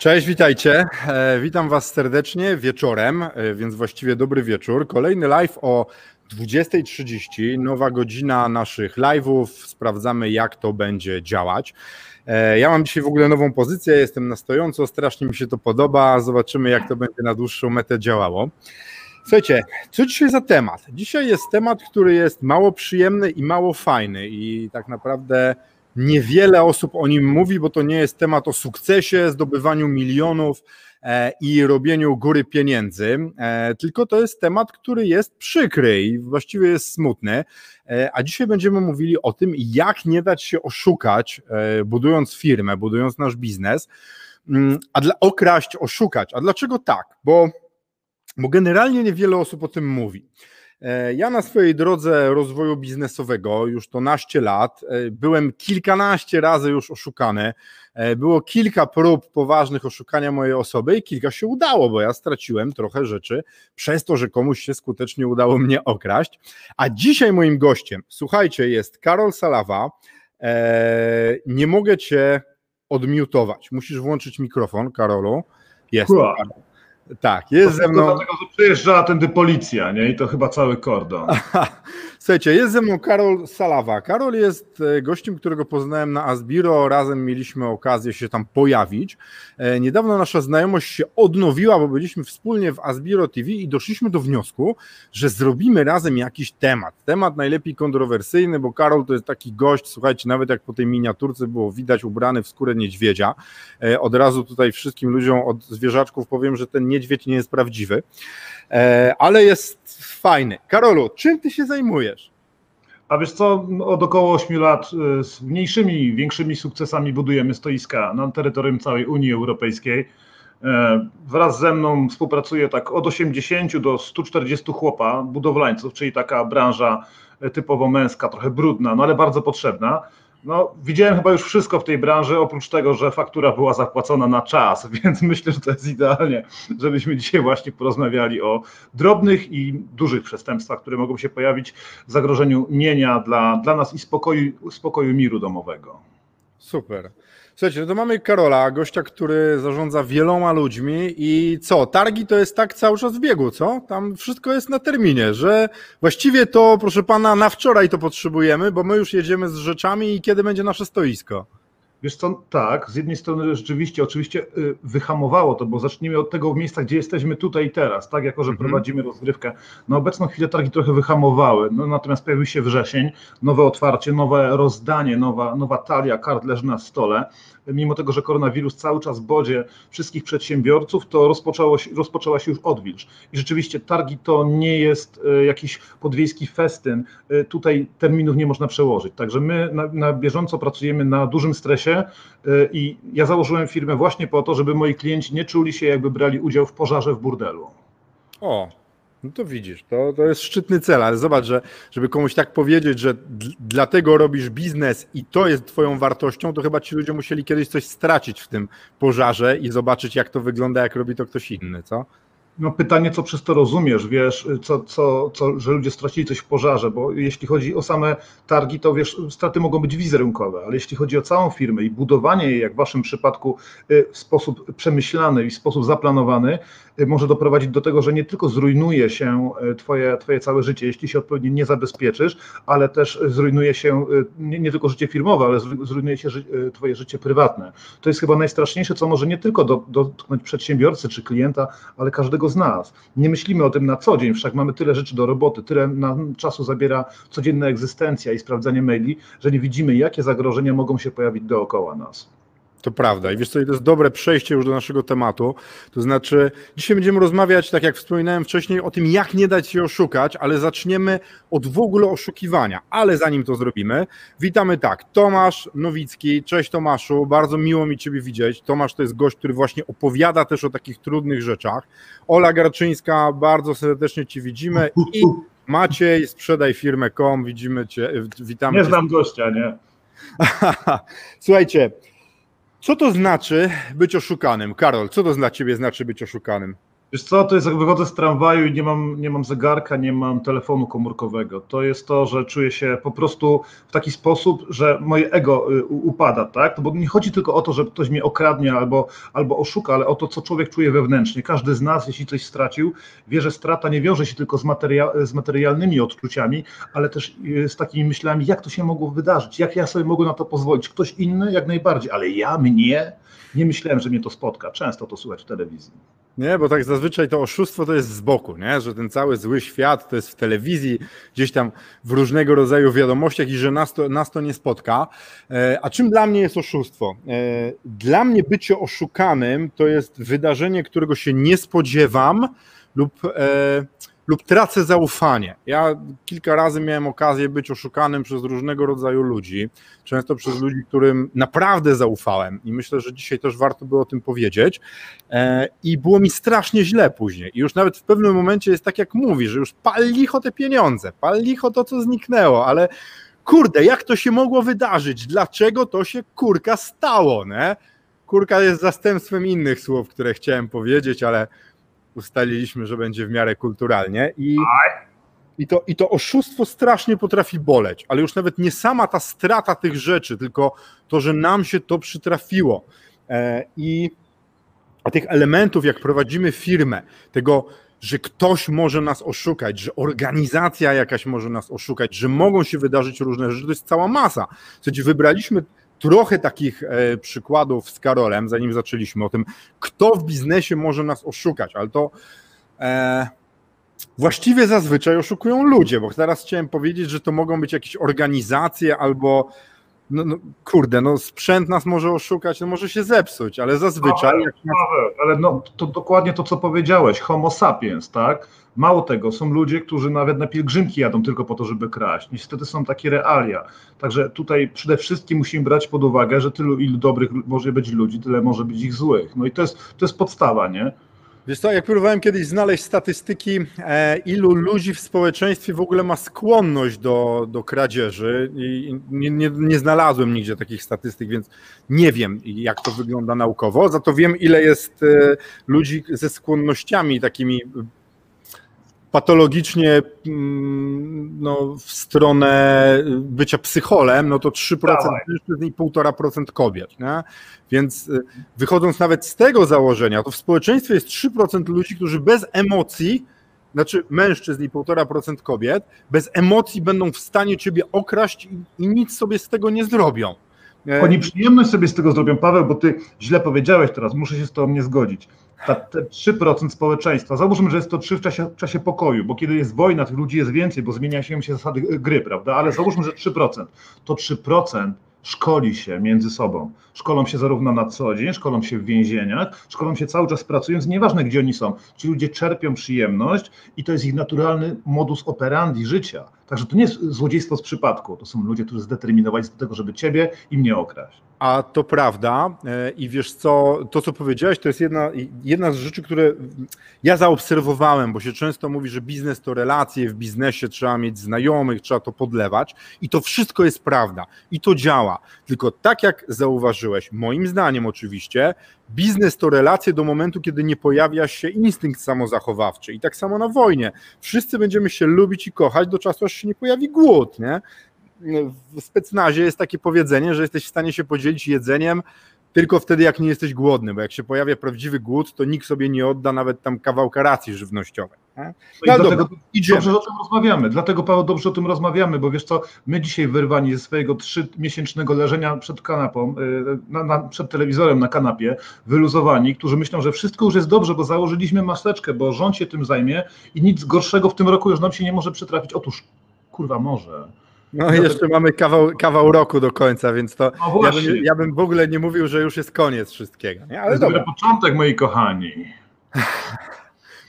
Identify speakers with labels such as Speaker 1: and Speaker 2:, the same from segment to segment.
Speaker 1: Cześć, witajcie. E, witam Was serdecznie wieczorem, e, więc właściwie dobry wieczór. Kolejny live o 20.30, nowa godzina naszych live'ów. Sprawdzamy, jak to będzie działać. E, ja mam dzisiaj w ogóle nową pozycję, jestem na stojąco, strasznie mi się to podoba. Zobaczymy, jak to będzie na dłuższą metę działało. Słuchajcie, co dzisiaj za temat? Dzisiaj jest temat, który jest mało przyjemny i mało fajny, i tak naprawdę Niewiele osób o nim mówi, bo to nie jest temat o sukcesie, zdobywaniu milionów e, i robieniu góry pieniędzy, e, tylko to jest temat, który jest przykry i właściwie jest smutny. E, a dzisiaj będziemy mówili o tym, jak nie dać się oszukać, budując firmę, budując nasz biznes, mm, a dla okraść, oszukać. A dlaczego tak? Bo, bo generalnie niewiele osób o tym mówi. E, ja na swojej drodze rozwoju biznesowego już to naście lat e, byłem kilkanaście razy już oszukany. E, było kilka prób poważnych oszukania mojej osoby i kilka się udało, bo ja straciłem trochę rzeczy przez to, że komuś się skutecznie udało mnie okraść. A dzisiaj moim gościem, słuchajcie, jest Karol Salawa. Nie mogę cię odmiutować. Musisz włączyć mikrofon, Karolu. Jest. Tak, jest ze mną.
Speaker 2: Dlatego, że przyjeżdża tędy policja, nie? I to chyba cały kordon.
Speaker 1: Słuchajcie, jest ze mną Karol Salawa. Karol jest e, gościem, którego poznałem na Asbiro. Razem mieliśmy okazję się tam pojawić. E, niedawno nasza znajomość się odnowiła, bo byliśmy wspólnie w Asbiro TV i doszliśmy do wniosku, że zrobimy razem jakiś temat. Temat najlepiej kontrowersyjny, bo Karol to jest taki gość, słuchajcie, nawet jak po tej miniaturce było widać ubrany w skórę niedźwiedzia. E, od razu tutaj wszystkim ludziom od zwierzaczków powiem, że ten niedźwiedź nie jest prawdziwy, ale jest fajny. Karolu, czym ty się zajmujesz?
Speaker 2: A wiesz co, od około 8 lat y, z mniejszymi, większymi sukcesami budujemy stoiska na terytorium całej Unii Europejskiej. E, wraz ze mną współpracuje tak od 80 do 140 chłopa, budowlańców, czyli taka branża typowo męska, trochę brudna, no ale bardzo potrzebna. No, widziałem chyba już wszystko w tej branży, oprócz tego, że faktura była zapłacona na czas, więc myślę, że to jest idealnie, żebyśmy dzisiaj właśnie porozmawiali o drobnych i dużych przestępstwach, które mogą się pojawić w zagrożeniu mienia dla, dla nas i spokoju, spokoju miru domowego.
Speaker 1: Super. Słuchajcie, no to mamy Karola, gościa, który zarządza wieloma ludźmi i co, targi to jest tak cały czas w biegu, co? Tam wszystko jest na terminie, że właściwie to, proszę pana, na wczoraj to potrzebujemy, bo my już jedziemy z rzeczami i kiedy będzie nasze stoisko?
Speaker 2: Wiesz co, tak, z jednej strony rzeczywiście, oczywiście y, wyhamowało to, bo zacznijmy od tego miejsca, gdzie jesteśmy tutaj i teraz, tak, jako że mhm. prowadzimy rozgrywkę. Na obecną chwilę targi trochę wyhamowały, no, natomiast pojawił się wrzesień, nowe otwarcie, nowe rozdanie, nowa, nowa talia kart leży na stole mimo tego, że koronawirus cały czas bodzie wszystkich przedsiębiorców, to rozpoczęło się, rozpoczęła się już odwilż. I rzeczywiście targi to nie jest e, jakiś podwiejski festyn. E, tutaj terminów nie można przełożyć. Także my na, na bieżąco pracujemy na dużym stresie e, i ja założyłem firmę właśnie po to, żeby moi klienci nie czuli się, jakby brali udział w pożarze w burdelu.
Speaker 1: O, no to widzisz, to, to jest szczytny cel, ale zobacz, że żeby komuś tak powiedzieć, że dlatego robisz biznes i to jest twoją wartością, to chyba ci ludzie musieli kiedyś coś stracić w tym pożarze i zobaczyć, jak to wygląda, jak robi to ktoś inny, co?
Speaker 2: No pytanie, co przez to rozumiesz, wiesz, co, co, co, że ludzie stracili coś w pożarze, bo jeśli chodzi o same targi, to wiesz, straty mogą być wizerunkowe, ale jeśli chodzi o całą firmę i budowanie jej, jak w waszym przypadku, y, w sposób przemyślany i w sposób zaplanowany, może doprowadzić do tego, że nie tylko zrujnuje się y, twoje, twoje całe życie, jeśli się odpowiednio nie zabezpieczysz, ale też zrujnuje się nie, nie tylko życie firmowe, ale zrujnuje się ży, twoje życie prywatne. To jest chyba najstraszniejsze, co może nie tylko dotknąć przedsiębiorcy czy klienta, ale każdego z nas. Nie myślimy o tym na co dzień, wszak mamy tyle rzeczy do roboty, tyle nam czasu zabiera codzienna egzystencja i sprawdzanie maili, że nie widzimy, jakie zagrożenia mogą się pojawić dookoła nas.
Speaker 1: To prawda. I wiesz co, to jest dobre przejście już do naszego tematu. To znaczy, dzisiaj będziemy rozmawiać, tak jak wspominałem wcześniej, o tym, jak nie dać się oszukać, ale zaczniemy od w ogóle oszukiwania. Ale zanim to zrobimy, witamy tak. Tomasz Nowicki. Cześć Tomaszu, bardzo miło mi Ciebie widzieć. Tomasz to jest gość, który właśnie opowiada też o takich trudnych rzeczach. Ola Garczyńska, bardzo serdecznie Ci widzimy. I Maciej, sprzedaj firmę.com, widzimy Cię, witamy
Speaker 2: Nie
Speaker 1: cię.
Speaker 2: znam gościa, nie?
Speaker 1: Słuchajcie, co to znaczy być oszukanym? Karol, co to dla ciebie znaczy być oszukanym?
Speaker 2: Wiesz co, to jest jak wychodzę z tramwaju i nie mam, nie mam zegarka, nie mam telefonu komórkowego. To jest to, że czuję się po prostu w taki sposób, że moje ego y, upada, tak? Bo nie chodzi tylko o to, że ktoś mnie okradnie albo, albo oszuka, ale o to, co człowiek czuje wewnętrznie. Każdy z nas, jeśli coś stracił, wie, że strata nie wiąże się tylko z, materia z materialnymi odczuciami, ale też y, z takimi myślami, jak to się mogło wydarzyć, jak ja sobie mogę na to pozwolić. Ktoś inny jak najbardziej, ale ja, mnie, nie myślałem, że mnie to spotka. Często to słychać w telewizji.
Speaker 1: Nie, bo tak zazwyczaj to oszustwo to jest z boku, nie? że ten cały zły świat to jest w telewizji, gdzieś tam w różnego rodzaju wiadomościach i że nas to, nas to nie spotka. E, a czym dla mnie jest oszustwo? E, dla mnie bycie oszukanym to jest wydarzenie, którego się nie spodziewam lub e, lub tracę zaufanie. Ja kilka razy miałem okazję być oszukanym przez różnego rodzaju ludzi, często przez ludzi, którym naprawdę zaufałem i myślę, że dzisiaj też warto by o tym powiedzieć. E, I było mi strasznie źle później. I już nawet w pewnym momencie jest tak, jak mówi, że już pal licho te pieniądze, pal licho to, co zniknęło, ale kurde, jak to się mogło wydarzyć? Dlaczego to się kurka stało? Nie? Kurka jest zastępstwem innych słów, które chciałem powiedzieć, ale ustaliliśmy, że będzie w miarę kulturalnie i, i, to, i to oszustwo strasznie potrafi boleć, ale już nawet nie sama ta strata tych rzeczy, tylko to, że nam się to przytrafiło e, i tych elementów, jak prowadzimy firmę, tego, że ktoś może nas oszukać, że organizacja jakaś może nas oszukać, że mogą się wydarzyć różne rzeczy, to jest cała masa. Słuchajcie, wybraliśmy trochę takich e, przykładów z Karolem, zanim zaczęliśmy o tym, kto w biznesie może nas oszukać, ale to e, właściwie zazwyczaj oszukują ludzie, bo teraz chciałem powiedzieć, że to mogą być jakieś organizacje albo no, no, kurde, no sprzęt nas może oszukać, no może się zepsuć, ale zazwyczaj...
Speaker 2: Ale, ale no, to dokładnie to, co powiedziałeś, homo sapiens, tak? Mało tego, są ludzie, którzy nawet na pielgrzymki jadą tylko po to, żeby kraść. Niestety są takie realia. Także tutaj przede wszystkim musimy brać pod uwagę, że tylu ilu dobrych może być ludzi, tyle może być ich złych. No i to jest, to jest podstawa, nie?
Speaker 1: Wiesz co, jak próbowałem kiedyś znaleźć statystyki, e, ilu ludzi w społeczeństwie w ogóle ma skłonność do, do kradzieży i nie, nie, nie, znalazłem nigdzie takich statystyk, więc nie wiem jak to wygląda naukowo, za to wiem ile jest e, ludzi ze skłonnościami takimi patologicznie mm, no, w stronę bycia psycholem, no to 3% mężczyzn i 1,5% kobiet. Nie? Więc y, wychodząc nawet z tego założenia, to w społeczeństwie jest 3% ludzi, którzy bez emocji, znaczy mężczyzn i 1,5% kobiet, bez emocji będą w stanie ciebie okraść i, i nic sobie z tego nie zrobią.
Speaker 2: Oni przyjemność sobie z tego zrobią, Paweł, bo ty źle powiedziałeś teraz, muszę się z tobą nie zgodzić ta, te 3% społeczeństwa, załóżmy, że jest to 3 w czasie, w czasie pokoju, bo kiedy jest wojna, tych ludzi jest więcej, bo zmieniają się zasady gry, prawda? Ale załóżmy, że 3%, to 3% szkoli się między sobą. Szkolą się zarówno na co dzień, szkolą się w więzieniach, szkolą się cały czas pracując, nieważne gdzie oni są. Ci ludzie czerpią przyjemność i to jest ich naturalny modus operandi życia. Także to nie jest złodziejstwo z przypadku, to są ludzie, którzy zdeterminowali się do tego, żeby ciebie i mnie okraść.
Speaker 1: A to prawda. E, I wiesz co, to co powiedziałeś, to jest jedna, jedna z rzeczy, które ja zaobserwowałem, bo się często mówi, że biznes to relacje, w biznesie trzeba mieć znajomych, trzeba to podlewać. I to wszystko jest prawda. I to działa. Tylko tak jak zauważyłeś, moim zdaniem oczywiście, biznes to relacje do momentu, kiedy nie pojawia się instynkt samozachowawczy. I tak samo na wojnie. Wszyscy będziemy się lubić i kochać do czasu, aż się nie pojawi głód, nie? W specnazie jest takie powiedzenie, że jesteś w stanie się podzielić jedzeniem tylko wtedy, jak nie jesteś głodny, bo jak się pojawia prawdziwy głód, to nikt sobie nie odda nawet tam kawałka racji żywnościowej. No,
Speaker 2: no dlatego dobrze o tym rozmawiamy, dlatego Paweł dobrze o tym rozmawiamy, bo wiesz co, my dzisiaj wyrwani ze swojego trzymiesięcznego leżenia przed kanapą, y, na, na, przed telewizorem na kanapie, wyluzowani, którzy myślą, że wszystko już jest dobrze, bo założyliśmy maseczkę, bo rząd się tym zajmie i nic gorszego w tym roku już nam się nie może przytrafić. Otóż, kurwa, może
Speaker 1: No i jeszcze mamy kawał, kawał roku do końca, więc to
Speaker 2: No
Speaker 1: ja, bym, ja bym w ogóle nie mówił, że już jest koniec wszystkiego. Nie?
Speaker 2: To
Speaker 1: Ale
Speaker 2: jest
Speaker 1: dobra.
Speaker 2: początek, moi kochani.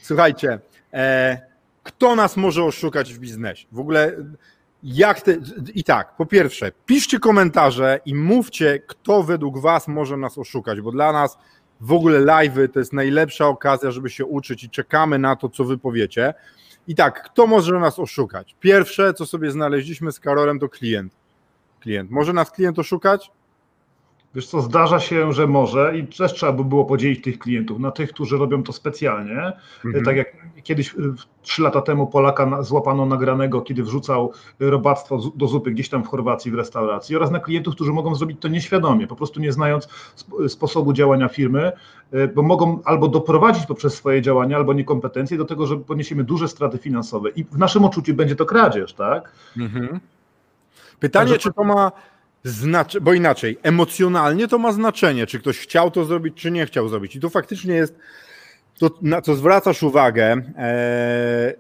Speaker 1: Słuchajcie, e, kto nas może oszukać w biznesie? W ogóle jak te, i tak, po pierwsze, piszcie komentarze i mówcie, kto według was może nas oszukać, bo dla nas w ogóle live'y to jest najlepsza okazja, żeby się uczyć i czekamy na to, co wy powiecie. I tak, kto może nas oszukać? Pierwsze, co sobie znaleźliśmy z Karolem, to klient. Klient. Może nas klient oszukać?
Speaker 2: Wiesz co, zdarza się, że może i też trzeba by było podzielić tych klientów na tych, którzy robią to specjalnie.
Speaker 1: Mhm.
Speaker 2: Tak jak kiedyś y, trzy lata temu Polaka złapano nagranego, kiedy wrzucał robactwo z- do zupy gdzieś tam w Chorwacji w restauracji oraz na klientów, którzy mogą zrobić to nieświadomie, po prostu nie znając sp- sposobu działania firmy, bo mogą albo doprowadzić poprzez swoje działania, albo niekompetencje do tego, że poniesiemy duże straty finansowe i w naszym odczuciu będzie to kradzież, tak?
Speaker 1: Mhm. Pytanie,
Speaker 2: Także-
Speaker 1: czy to ma znaczenie, bo inaczej, emocjonalnie to ma znaczenie, czy ktoś chciał to zrobić, czy nie chciał zrobić. I to faktycznie jest to, na co zwracasz uwagę, e,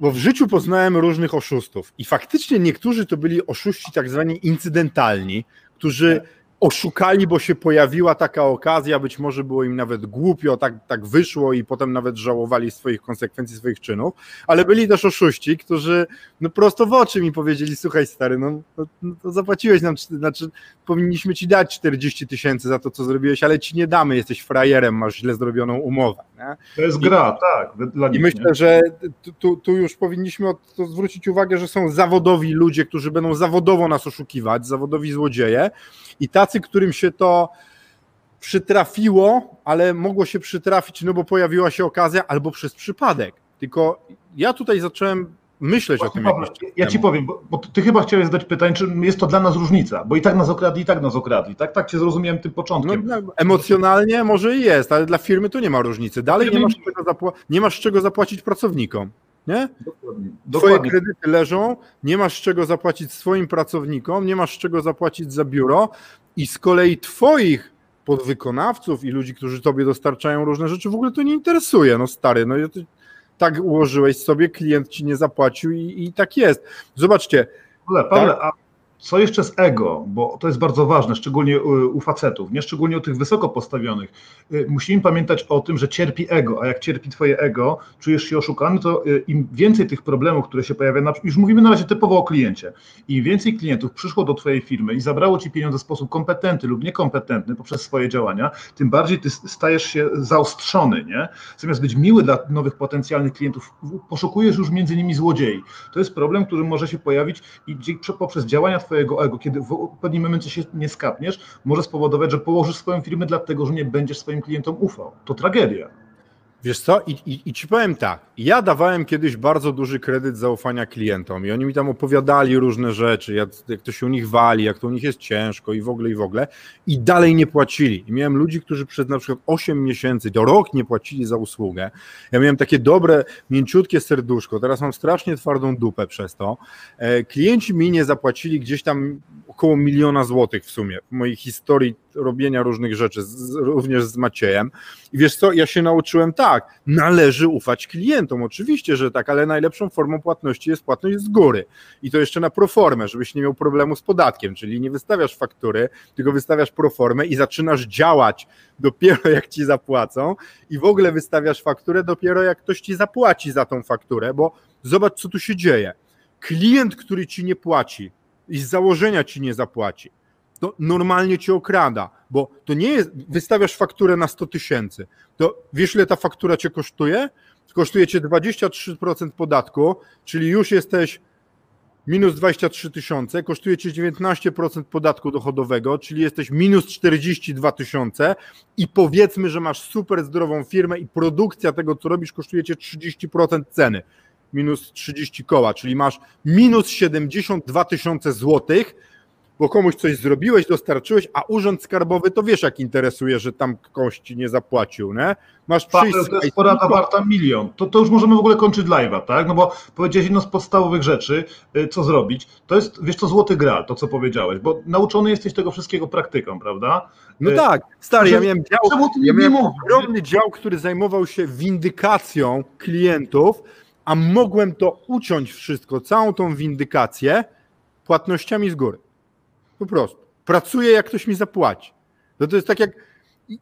Speaker 1: bo w życiu poznałem różnych oszustów i faktycznie niektórzy to byli oszuści tak zwani incydentalni, którzy oszukali, bo się pojawiła taka okazja, być może było im nawet głupio, tak, tak wyszło i potem nawet żałowali swoich konsekwencji, swoich czynów, ale byli też oszuści, którzy no prosto w oczy mi powiedzieli, słuchaj stary, no, no, no to zapłaciłeś nam, znaczy powinniśmy ci dać 40 tysięcy za to, co zrobiłeś, ale ci nie damy, jesteś frajerem, masz źle zrobioną umowę. Nie?
Speaker 2: To jest
Speaker 1: I-
Speaker 2: gra, tak, dla
Speaker 1: I myślę,
Speaker 2: nie?
Speaker 1: że tu- tu, tu już powinniśmy od- to zwrócić uwagę, że są zawodowi ludzie, którzy będą zawodowo nas oszukiwać, zawodowi złodzieje i tacy, którym się to przytrafiło, ale mogło się przytrafić, no bo pojawiła się okazja, albo przez przypadek. Tylko ja tutaj zacząłem myśleć o tym
Speaker 2: ja ci powiem, bo, bo ty chyba chciałeś zadać pytanie, czy jest to dla nas różnica, bo i tak nas okradli, i tak nas okradli, tak? Tak cię zrozumiałem tym
Speaker 1: No,
Speaker 2: początkiem.
Speaker 1: no, emocjonalnie może i jest, ale dla firmy to nie ma różnicy. Dalej nie masz,
Speaker 2: nie-
Speaker 1: czego zapła- nie masz czego zapłacić pracownikom. Nie?
Speaker 2: Dokładnie.
Speaker 1: Twoje
Speaker 2: Dokładnie.
Speaker 1: kredyty leżą, nie masz z czego zapłacić swoim pracownikom, nie masz z czego zapłacić za biuro i z kolei twoich podwykonawców i ludzi, którzy tobie dostarczają różne rzeczy, w ogóle to nie interesuje. No stary, no tak ułożyłeś sobie, klient ci nie zapłacił i, i tak jest. Zobaczcie,
Speaker 2: Pawle, Pawle, a co jeszcze z ego, bo to jest bardzo ważne, szczególnie u, u facetów, nie szczególnie u tych wysoko postawionych. Y, Musimy pamiętać o tym, że cierpi ego, a jak cierpi twoje ego, czujesz się oszukany, to y, im więcej tych problemów, które się pojawiają, już mówimy na razie typowo o kliencie, im więcej klientów przyszło do twojej firmy i zabrało ci pieniądze w sposób kompetentny lub niekompetentny poprzez swoje działania, tym bardziej ty stajesz się zaostrzony, nie? Zamiast być miły dla nowych potencjalnych klientów, poszukujesz już między nimi złodziei. To jest problem, który może się pojawić i poprzez działania twojego ego, kiedy w pewnym momencie się nie skapniesz, może spowodować, że położysz swoją firmę dlatego, że nie będziesz swoim klientom ufał. To tragedia.
Speaker 1: Wiesz co, I, i, i ci powiem tak, ja dawałem kiedyś bardzo duży kredyt zaufania klientom i oni mi tam opowiadali różne rzeczy, jak, jak to się u nich wali, jak to u nich jest ciężko i w ogóle, i w ogóle i dalej nie płacili. I miałem ludzi, którzy przez na przykład 8 miesięcy, do rok nie płacili za usługę. Ja miałem takie dobre, mięciutkie serduszko, teraz mam strasznie twardą dupę przez to. E, Klienci mi nie zapłacili gdzieś tam około miliona złotych w sumie w mojej historii robienia różnych rzeczy, z, również z Maciejem. I wiesz co, ja się nauczyłem tak, należy ufać klientom, oczywiście, że tak, ale najlepszą formą płatności jest płatność z góry. I to jeszcze na proformę, żebyś nie miał problemu z podatkiem, czyli nie wystawiasz faktury, tylko wystawiasz proformę i zaczynasz działać dopiero jak ci zapłacą i w ogóle wystawiasz fakturę dopiero jak ktoś ci zapłaci za tą fakturę, bo zobacz co tu się dzieje. Klient, który ci nie płaci i z założenia ci nie zapłaci, to normalnie cię okrada, bo to nie jest, wystawiasz fakturę na 100 tysięcy, to wiesz ile ta faktura cię kosztuje? Kosztuje cię 23% podatku, czyli już jesteś minus 23 tysiące, kosztuje cię 19% podatku dochodowego, czyli jesteś minus 42 tysiące i powiedzmy, że masz super zdrową firmę i produkcja tego, co robisz, kosztuje cię 30% ceny, minus 30 koła, czyli masz minus 72 tysiące złotych, bo komuś coś zrobiłeś, dostarczyłeś, a urząd skarbowy to wiesz, jak interesuje, że tam kości nie zapłacił, nie? Masz przyjść
Speaker 2: Paweł, to jest porada warta milion. To, to już możemy w ogóle kończyć live'a, tak? No bo powiedziałeś jedną z podstawowych rzeczy, y, co zrobić. To jest, wiesz co, złoty gral, to co powiedziałeś, bo nauczony jesteś tego wszystkiego praktyką, prawda?
Speaker 1: No
Speaker 2: Y,
Speaker 1: tak, stary, ja miałem dział, ja miałem ogromny dział, który zajmował się windykacją klientów a mogłem to uciąć wszystko, całą tą windykację płatnościami z góry. Po prostu. Pracuję, jak ktoś mi zapłaci. No to jest tak jak.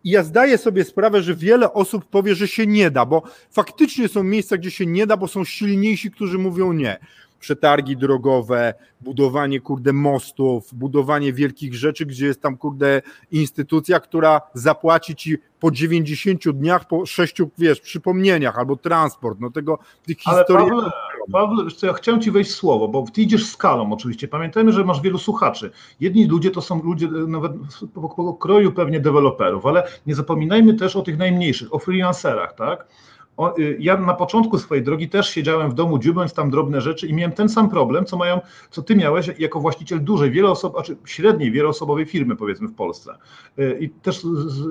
Speaker 1: Ja zdaję sobie sprawę, że wiele osób powie, że się nie da, bo faktycznie są miejsca, gdzie się nie da, bo są silniejsi, którzy mówią nie przetargi drogowe, budowanie kurde mostów, budowanie wielkich rzeczy, gdzie jest tam kurde instytucja, która zapłaci ci po 90 dniach, po 6 wiesz, przypomnieniach albo transport, no tego tych historii.
Speaker 2: Pawle, Pawle, wiesz co, ja chciałem ci wejść w słowo, bo ty idziesz skalą oczywiście. Pamiętajmy, że masz wielu słuchaczy. Jedni ludzie to są ludzie nawet po, po kroju pewnie deweloperów, ale nie zapominajmy też o tych najmniejszych, o freelancerach, tak? Y, ja na początku swojej drogi też siedziałem w domu, dziubiąc tam drobne rzeczy i miałem ten sam problem, co mają, co ty miałeś jako właściciel dużej, wieloosob, znaczy średniej, wieloosobowej firmy, powiedzmy w Polsce. Y, I też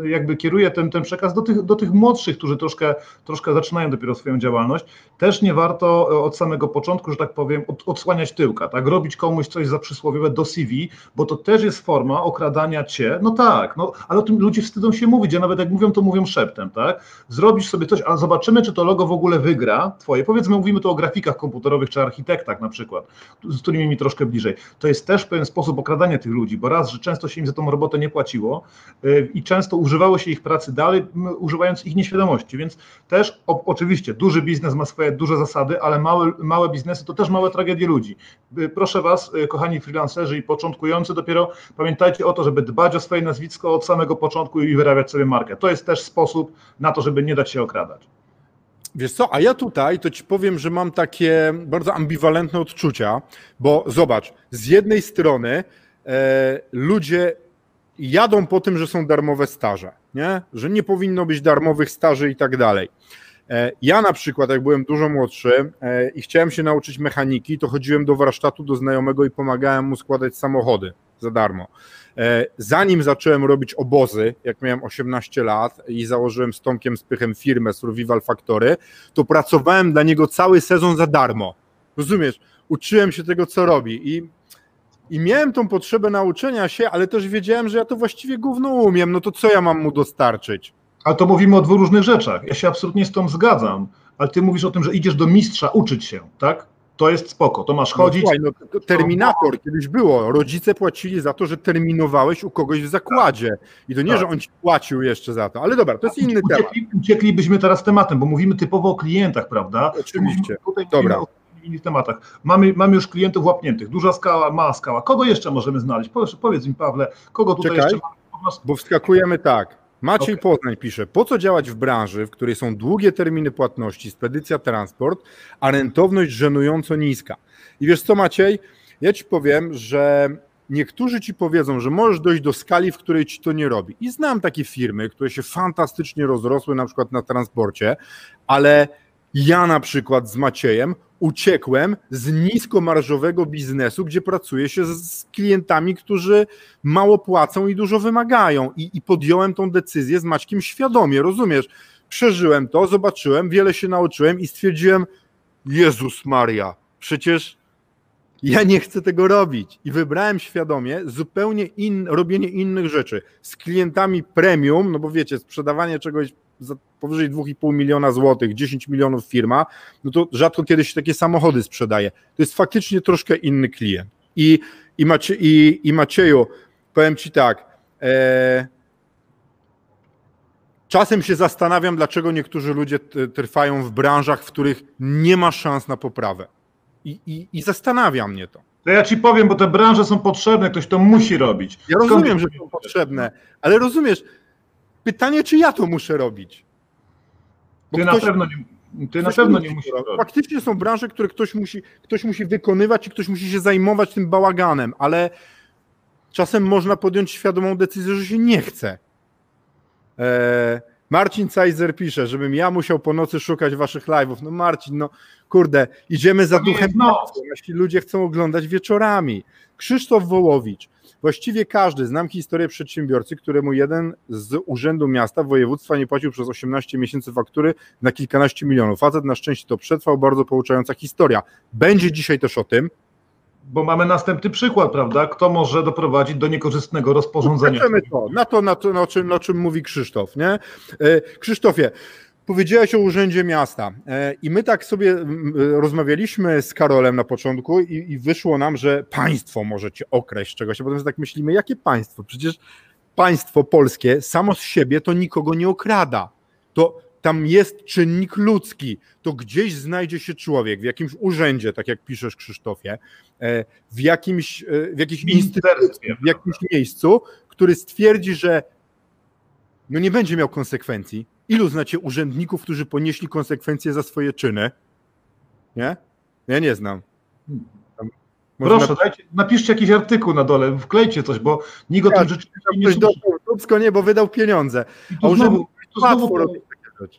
Speaker 2: jakby kieruję ten, ten przekaz do tych, do tych młodszych, którzy troszkę, troszkę zaczynają dopiero swoją działalność. Też nie warto y, od samego początku, że tak powiem, od, odsłaniać tyłka, tak? Robić komuś coś za przysłowiowe do CV, bo to też jest forma okradania cię. No tak, no, ale o tym ludzie wstydzą się mówić, a nawet jak mówią, to mówią szeptem, tak? Zrobisz sobie coś, a zobaczymy, zobaczymy, czy to logo w ogóle wygra twoje. Powiedzmy, mówimy tu o grafikach komputerowych czy architektach na przykład, z którymi mi troszkę bliżej. To jest też pewien sposób okradania tych ludzi, bo raz, że często się im za tą robotę nie płaciło yy, i często używało się ich pracy dalej, używając ich nieświadomości, więc też o, oczywiście duży biznes ma swoje duże zasady, ale małe, małe biznesy to też małe tragedie ludzi. Yy, proszę Was, yy, kochani freelancerzy i początkujący dopiero, pamiętajcie o to, żeby dbać o swoje nazwisko od samego początku i wyrabiać sobie markę. To jest też sposób na to, żeby nie dać się okradać.
Speaker 1: Wiesz co, a ja tutaj to ci powiem, że mam takie bardzo ambiwalentne odczucia, bo zobacz, z jednej strony e, ludzie jadą po tym, że są darmowe staże, nie? że nie powinno być darmowych staży i tak dalej. E, ja na przykład, jak byłem dużo młodszy e, i chciałem się nauczyć mechaniki, to chodziłem do warsztatu do znajomego i pomagałem mu składać samochody za darmo. E, zanim zacząłem robić obozy, jak miałem 18 lat i założyłem z Tomkiem Spychem firmę Survival Factory, to pracowałem dla niego cały sezon za darmo. Rozumiesz? Uczyłem się tego, co robi i i miałem tą potrzebę nauczenia się, ale też wiedziałem, że ja to właściwie gówno umiem, no to co ja mam mu dostarczyć?
Speaker 2: Ale to mówimy o dwóch różnych rzeczach. Ja się absolutnie z tą zgadzam, ale ty mówisz o tym, że idziesz do mistrza uczyć się, tak? To jest spoko, to masz no chodzić. No, słuchaj,
Speaker 1: no, terminator kiedyś było. Rodzice płacili za to, że terminowałeś u kogoś w zakładzie. I to nie, tak. że on ci płacił jeszcze za to. Ale dobra, to jest inny
Speaker 2: Uciekli, temat. Ucieklibyśmy teraz tematem, bo mówimy typowo o klientach, prawda?
Speaker 1: Oczywiście. Tutaj dobra. o
Speaker 2: innych tematach. Mamy, mamy już klientów łapniętych. Duża skała, mała skała. Kogo jeszcze możemy znaleźć? Powiedz, powiedz mi, Pawle, kogo tutaj Czekaj, jeszcze mamy?
Speaker 1: Bo wskakujemy tak. Maciej okay. Poznań pisze, po co działać w branży, w której są długie terminy płatności, spedycja, transport, a rentowność żenująco niska. I wiesz co Maciej, ja ci powiem, że niektórzy ci powiedzą, że możesz dojść do skali, w której ci to nie robi. I znam takie firmy, które się fantastycznie rozrosły na przykład na transporcie, ale ja na przykład z Maciejem uciekłem z niskomarżowego biznesu, gdzie pracuje się z klientami, którzy mało płacą i dużo wymagają. I, I podjąłem tą decyzję z Maćkiem świadomie, rozumiesz? Przeżyłem to, zobaczyłem, wiele się nauczyłem i stwierdziłem, Jezus Maria, przecież ja nie chcę tego robić. I wybrałem świadomie zupełnie in, robienie innych rzeczy. Z klientami premium, no bo wiecie, sprzedawanie czegoś za powyżej 2,5 miliona złotych, 10 milionów firma, no to rzadko kiedy się takie samochody sprzedaje. To jest faktycznie troszkę inny klient. I, i, Macie, i, i Macieju, powiem Ci tak, e, czasem się zastanawiam, dlaczego niektórzy ludzie trwają w branżach, w których nie ma szans na poprawę. I, i, i zastanawia mnie to.
Speaker 2: To ja ci powiem, bo te branże są potrzebne, ktoś to musi robić.
Speaker 1: Ja Skąd rozumiem, że są potrzebne, ale rozumiesz, pytanie, czy ja to muszę robić.
Speaker 2: Bo ty ktoś, na pewno nie, ty na pewno nie musisz robić.
Speaker 1: Faktycznie są branże, które ktoś musi, ktoś musi wykonywać i ktoś musi się zajmować tym bałaganem, ale czasem można podjąć świadomą decyzję, że się nie chce. Eee, Marcin Cajzer pisze, żebym ja musiał po nocy szukać waszych live'ów. No Marcin, no kurde, idziemy za duchem nocy. Jeśli ludzie chcą oglądać wieczorami. Krzysztof Wołowicz. Właściwie każdy, znam historię przedsiębiorcy, któremu jeden z urzędu miasta, województwa nie płacił przez 18 miesięcy faktury na kilkanaście milionów. Facet na szczęście to przetrwał, bardzo pouczająca historia. Będzie dzisiaj też o tym,
Speaker 2: bo mamy następny przykład, prawda? Kto może doprowadzić do niekorzystnego rozporządzenia?
Speaker 1: to, na to, na to, na czym, na czym mówi Krzysztof, nie? E, Krzysztofie, powiedziałeś o Urzędzie Miasta e, i my tak sobie rozmawialiśmy z Karolem na początku i, i wyszło nam, że państwo możecie okraść czegoś, a potem tak myślimy, jakie państwo? Przecież państwo polskie samo z siebie to nikogo nie okrada. To tam jest czynnik ludzki. To gdzieś znajdzie się człowiek w jakimś urzędzie, tak jak piszesz Krzysztofie, e, w jakimś, e, w jakiejś instytucji, w jakimś miejscu, który stwierdzi, że no nie będzie miał konsekwencji. Ilu znacie urzędników, którzy ponieśli konsekwencje za swoje czyny? Nie? Ja nie znam.
Speaker 2: Proszę, dajcie, napiszcie jakiś artykuł na dole, wklejcie coś, bo nikt o tym rzeczywiście
Speaker 1: nie słyszy. Dupsko nie, bo wydał pieniądze.
Speaker 2: A urzędnik łatwo robić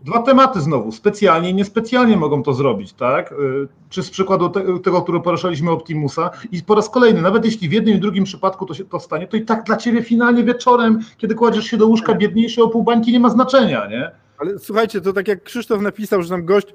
Speaker 2: Dwa tematy znowu, specjalnie i niespecjalnie mogą to zrobić, tak? Y, czy z przykładu te, tego, który poruszaliśmy Optimusa i po raz kolejny, nawet jeśli w jednym i drugim przypadku to się to stanie, to i tak dla ciebie finalnie wieczorem, kiedy kładziesz się do łóżka biedniejszy o pół bańki nie ma znaczenia, nie?
Speaker 1: Ale słuchajcie, to tak jak Krzysztof napisał, że tam gość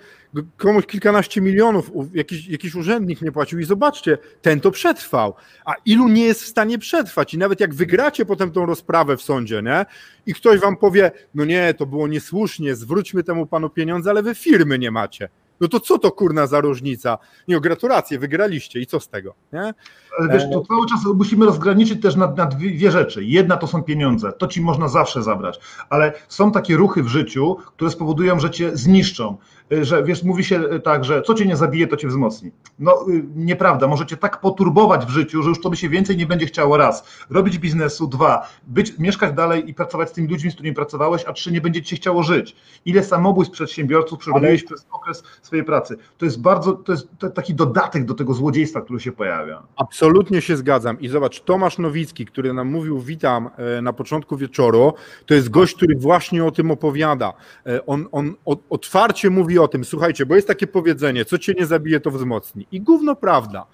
Speaker 1: komuś kilkanaście milionów, jakiś, jakiś urzędnik nie płacił i zobaczcie, ten to przetrwał. A ilu nie jest w stanie przetrwać? I nawet jak wygracie potem tą rozprawę w sądzie, nie? I ktoś wam powie, no nie, to było niesłusznie, zwróćmy temu panu pieniądze, ale wy firmy nie macie. No to co to kurna za różnica? Nie, gratulacje, wygraliście i co z tego? Nie?
Speaker 2: Ale wiesz, to cały czas musimy rozgraniczyć też na, na dwie, dwie, rzeczy. Jedna to są pieniądze, to ci można zawsze zabrać, ale są takie ruchy w życiu, które spowodują, że cię zniszczą. Y, że wiesz, mówi się y, tak, że co cię nie zabije, to cię wzmocni. No y, nieprawda, możecie tak poturbować w życiu, że już to by się więcej nie będzie chciało raz. Robić biznesu, dwa, być, mieszkać dalej i pracować z tymi ludźmi, z którymi pracowałeś, a trzy, nie będzie ci się chciało żyć. Ile samobójstw przedsiębiorców przerobiłeś Ale... przez okres swojej pracy. To jest bardzo, to jest taki dodatek do tego złodziejstwa, który się pojawia.
Speaker 1: Absolutnie się zgadzam. I zobacz, Tomasz Nowicki, który nam mówił witam e, na początku wieczoru, to jest gość, który właśnie o tym opowiada. E, on, on otwarcie mówi o tym, słuchajcie, bo jest takie powiedzenie, co cię nie zabije, to wzmocni. I gówno prawda.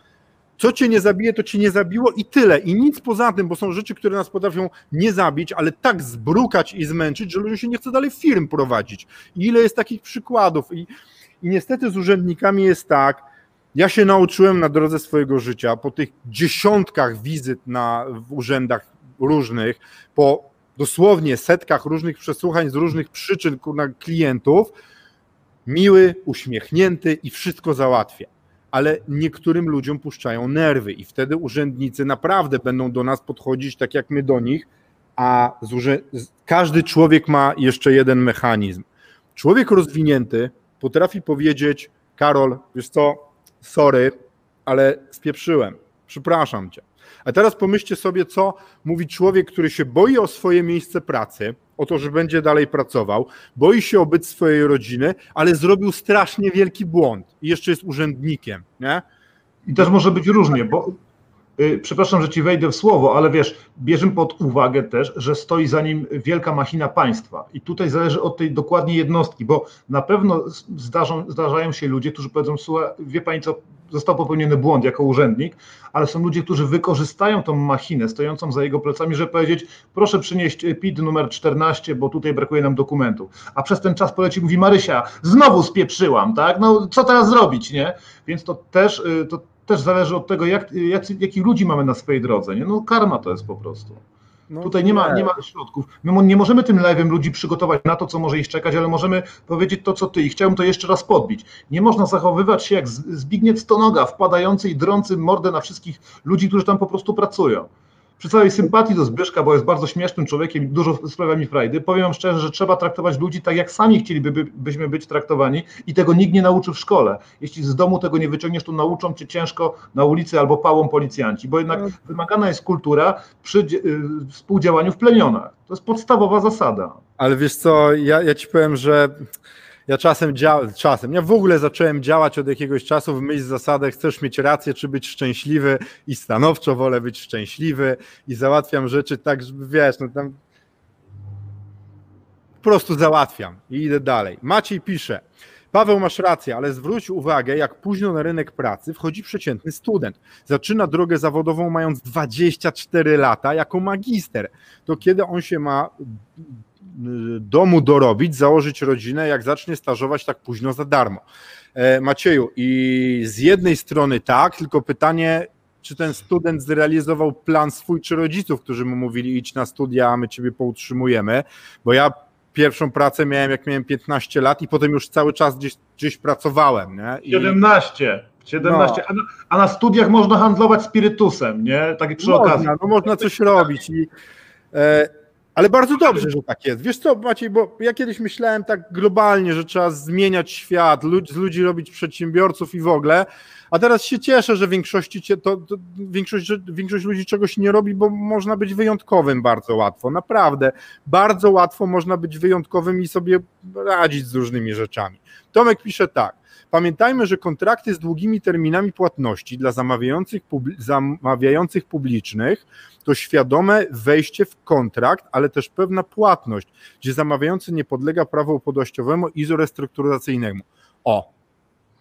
Speaker 1: Co cię nie zabije, to cię nie zabiło i tyle. I nic poza tym, bo są rzeczy, które nas potrafią nie zabić, ale tak zbrukać i zmęczyć, że ludziom się nie chce dalej firm prowadzić. I ile jest takich przykładów. I, i niestety z urzędnikami jest tak, ja się nauczyłem na drodze swojego życia, po tych dziesiątkach wizyt na, w urzędach różnych, po dosłownie setkach różnych przesłuchań z różnych przyczyn na klientów, miły, uśmiechnięty i wszystko załatwia. Ale niektórym ludziom puszczają nerwy i wtedy urzędnicy naprawdę będą do nas podchodzić tak jak my do nich, a każdy człowiek ma jeszcze jeden mechanizm. Człowiek rozwinięty potrafi powiedzieć: Karol, wiesz co, sorry, ale spieprzyłem, przepraszam cię. A teraz pomyślcie sobie, co mówi człowiek, który się boi o swoje miejsce pracy, o to, że będzie dalej pracował, boi się o byt swojej rodziny, ale zrobił strasznie wielki błąd i jeszcze jest urzędnikiem, nie?
Speaker 2: I też może być różnie, bo przepraszam, że ci wejdę w słowo, ale wiesz, bierzemy pod uwagę też, że stoi za nim wielka machina państwa. I tutaj zależy od tej dokładnie jednostki, bo na pewno zdarzą, zdarzają się ludzie, którzy powiedzą, słuchaj, wie pani co, został popełniony błąd jako urzędnik, ale są ludzie, którzy wykorzystają tą machinę stojącą za jego plecami, żeby powiedzieć, proszę przynieść PIT numer 14, bo tutaj brakuje nam dokumentu. A przez ten czas poleci mówi Marysia, znowu spieprzyłam, tak? No co teraz zrobić, nie? Więc to też, y, to też zależy od tego, jak, jak, jakich ludzi mamy na swojej drodze. Nie? No karma to jest po prostu. No, Tutaj nie ma, nie ma środków. My nie możemy tym live'em ludzi przygotować na to, co może ich czekać, ale możemy powiedzieć to, co ty. I chciałbym to jeszcze raz podbić. Nie można zachowywać się jak Zbigniew Stonoga, wpadający i drący mordę na wszystkich ludzi, którzy tam po prostu pracują przy całej sympatii do Zbyszka, bo jest bardzo śmiesznym człowiekiem i dużo sprawia mi frajdy, powiem wam szczerze, że trzeba traktować ludzi tak, jak sami chcielibyśmy być traktowani i tego nikt nie nauczy w szkole. Jeśli z domu tego nie wyciągniesz, to nauczą cię ciężko na ulicy albo pałą policjanci, bo jednak no. wymagana jest kultura przy y, współdziałaniu w plemionach. To jest podstawowa zasada.
Speaker 1: Ale wiesz co, ja, ja ci powiem, że ja czasem działam, czasem, ja w ogóle zacząłem działać od jakiegoś czasu w myśl zasady, chcesz mieć rację, czy być szczęśliwy i stanowczo wolę być szczęśliwy i załatwiam rzeczy tak, żeby wiesz, no tam po prostu załatwiam i idę dalej. Maciej pisze, Paweł, masz rację, ale zwróć uwagę, jak późno na rynek pracy wchodzi przeciętny student. Zaczyna drogę zawodową mając 24 lata jako magister. To kiedy on się ma domu dorobić, założyć rodzinę, jak zacznie stażować tak późno za darmo. E, Macieju, i z jednej strony tak, tylko pytanie, czy ten student zrealizował plan swój czy rodziców, którzy mu mówili idź na studia, a my ciebie poutrzymujemy, bo ja pierwszą pracę miałem jak miałem 15 lat i potem już cały czas gdzieś, gdzieś pracowałem. Nie?
Speaker 2: I... 17. 17, no. a, na, a, na, studiach można handlować spirytusem, nie? Tak przy
Speaker 1: można,
Speaker 2: okazji.
Speaker 1: No można coś robić. I, e, ale bardzo dobrze, że tak jest. Wiesz co, Maciej, bo ja kiedyś myślałem tak globalnie, że trzeba zmieniać świat, z ludzi robić przedsiębiorców i w ogóle, a teraz się cieszę, że większości to, to większość, większość ludzi czegoś nie robi, bo można być wyjątkowym bardzo łatwo. Naprawdę, bardzo łatwo można być wyjątkowym i sobie radzić z różnymi rzeczami. Tomek pisze tak. Pamiętajmy, że kontrakty z długimi terminami płatności dla zamawiających, zamawiających publicznych to świadome wejście w kontrakt, ale też pewna płatność, gdzie zamawiający nie podlega prawu upadłościowemu i restrukturyzacyjnemu. O,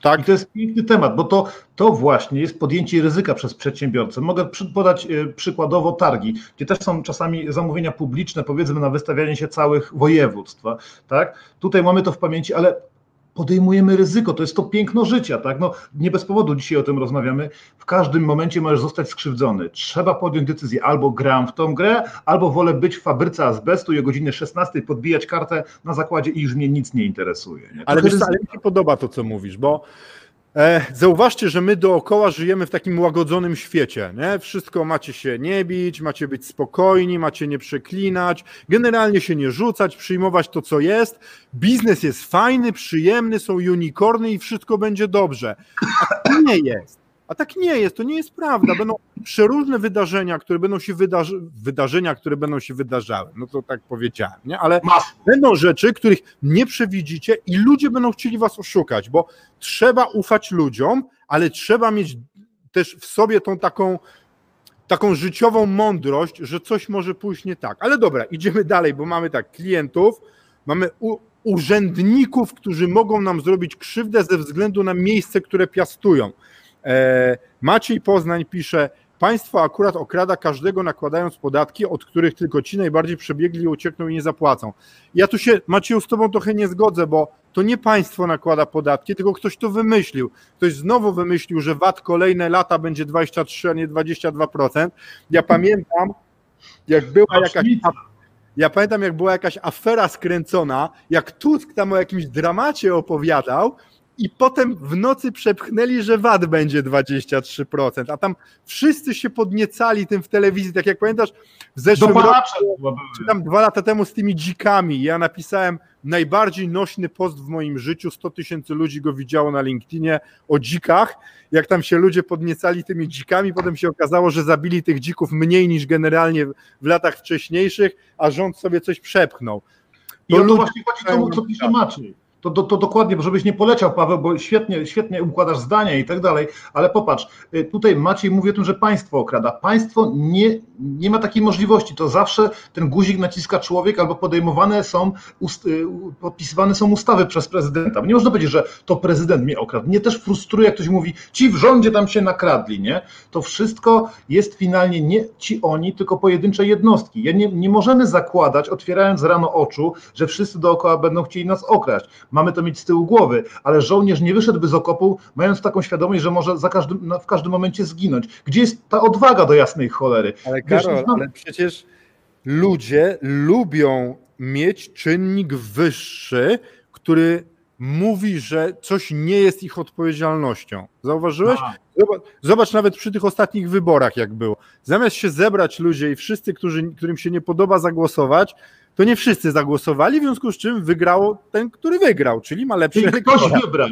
Speaker 2: tak. I to jest piękny temat, bo to, to właśnie jest podjęcie ryzyka przez przedsiębiorcę. Mogę podać e, przykładowo targi, gdzie też są czasami zamówienia publiczne, powiedzmy na wystawianie się całych województw. Tak? Tutaj mamy to w pamięci, ale podejmujemy ryzyko, to jest to piękno życia, tak? No, nie bez powodu dzisiaj o tym rozmawiamy. W każdym momencie możesz zostać skrzywdzony. Trzeba podjąć decyzję, albo gram w tą grę, albo wolę być w fabryce azbestu i o godzinie 16 podbijać kartę na zakładzie i już mnie nic nie interesuje. Nie?
Speaker 1: Ale wiesz, ale mi się podoba to, co mówisz, bo E, zauważcie, że my dookoła żyjemy w takim łagodzonym świecie. Nie? Wszystko macie się nie bić, macie być spokojni, macie nie przeklinać, generalnie się nie rzucać, przyjmować to, co jest. Biznes jest fajny, przyjemny, są unicorny i wszystko będzie dobrze. A to nie jest. A tak nie jest, to nie jest prawda. Będą przeróżne wydarzenia, które będą się wydarzy... wydarzenia, które będą się wydarzały. No to tak powiedziałem, nie? Ale będą rzeczy, których nie przewidzicie i ludzie będą chcieli was oszukać, bo trzeba ufać ludziom, ale trzeba mieć też w sobie tą taką taką życiową mądrość, że coś może pójść nie tak. Ale dobra, idziemy dalej, bo mamy tak klientów, mamy urzędników, którzy mogą nam zrobić krzywdę ze względu na miejsce, które piastują. E, Maciej Poznań pisze, państwo akurat okrada każdego nakładając podatki, od których tylko ci najbardziej przebiegli uciekną i nie zapłacą. Ja tu się, Macieju, z tobą trochę nie zgodzę, bo to nie państwo nakłada podatki, tylko ktoś to wymyślił. Ktoś znowu wymyślił, że VAT kolejne lata będzie 23, a nie 22%. Ja pamiętam, jak była jakaś... Ja pamiętam, jak była jakaś afera skręcona, jak Tusk tam o jakimś dramacie opowiadał, i potem w nocy przepchnęli, że VAT będzie 23%, a tam wszyscy się podniecali tym w telewizji, tak jak pamiętasz, w zeszłym roku, czy tam dwa lata temu z tymi dzikami, ja napisałem najbardziej nośny post w moim życiu, 100 tysięcy ludzi go widziało na LinkedInie o dzikach, jak tam się ludzie podniecali tymi dzikami, potem się okazało, że zabili tych dzików mniej niż generalnie w latach wcześniejszych, a rząd sobie coś przepchnął.
Speaker 2: To I o to właśnie chodzi temu, co pisze Maciej to, to, to dokładnie, żebyś nie poleciał, Paweł, bo świetnie, świetnie układasz zdania i tak dalej, ale popatrz, y, tutaj Maciej mówi o tym, że państwo okrada. Państwo nie, nie ma takiej możliwości. To zawsze ten guzik naciska człowiek albo podejmowane są, ust, y, podpisywane są ustawy przez prezydenta. Nie można powiedzieć, że to prezydent mnie okradł. Mnie też frustruje, jak ktoś mówi, ci w rządzie tam się nakradli, nie? To wszystko jest finalnie nie ci oni, tylko pojedyncze jednostki. Ja nie, nie możemy zakładać, otwierając rano oczu, że wszyscy dookoła będą chcieli nas okraść mamy to mieć z tyłu głowy, ale żołnierz nie wyszedłby z okopu, mając taką świadomość, że może za każdym, w każdym momencie zginąć. Gdzie jest ta odwaga do jasnej cholery?
Speaker 1: Ale Karol, Wiesz, no... ale przecież ludzie lubią mieć czynnik wyższy, który mówi, że coś nie jest ich odpowiedzialnością. Zauważyłeś? Zobacz, zobacz, nawet przy tych ostatnich wyborach, jak było. Zamiast się zebrać ludzie i wszyscy, którzy, którym się nie podoba zagłosować, to nie wszyscy zagłosowali, w związku z czym wygrał ten, który wygrał, czyli ma lepszy
Speaker 2: Czyli ktoś wybrał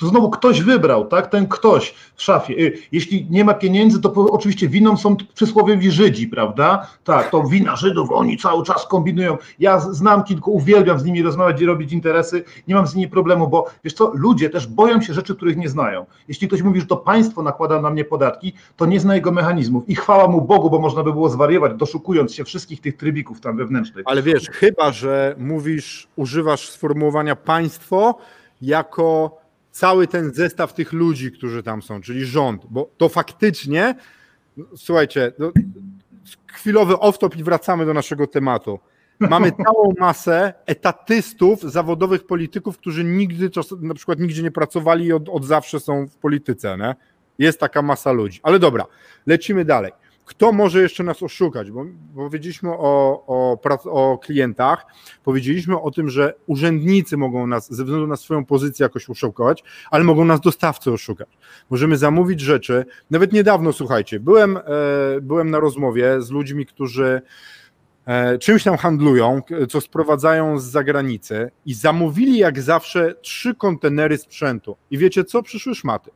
Speaker 2: to znowu ktoś wybrał, tak? Ten ktoś w szafie. Y, jeśli nie ma pieniędzy, to oczywiście winą są przysłowiowi Żydzi, prawda? Tak, to wina Żydów, oni cały czas kombinują. Ja znam kilku, uwielbiam z nimi rozmawiać i robić interesy, nie mam z nimi problemu, bo wiesz co, ludzie też boją się rzeczy, których nie znają. Jeśli ktoś mówi, że to państwo nakłada na mnie podatki, to nie zna jego mechanizmów. I chwała mu Bogu, bo można by było zwariować, doszukując się wszystkich tych trybików tam wewnętrznych.
Speaker 1: Ale wiesz, chyba, że mówisz, używasz sformułowania państwo jako cały ten zestaw tych ludzi, którzy tam są, czyli rząd, bo to faktycznie, no, słuchajcie, no, chwilowy off-top i wracamy do naszego tematu. Mamy całą masę etatystów, zawodowych polityków, którzy nigdy, na przykład nigdzie nie pracowali i od, od zawsze są w polityce. Nie? Jest taka masa ludzi. Ale dobra, lecimy dalej. Kto może jeszcze nas oszukać, bo, powiedzieliśmy o, o, o klientach, powiedzieliśmy o tym, że urzędnicy mogą nas ze względu na swoją pozycję jakoś oszukiwać, ale mogą nas dostawcy oszukać. Możemy zamówić rzeczy, nawet niedawno, słuchajcie, byłem, e, byłem na rozmowie z ludźmi, którzy e, czymś tam handlują, co sprowadzają z zagranicy i zamówili jak zawsze trzy kontenery sprzętu. I wiecie co? Przyszły szmaty.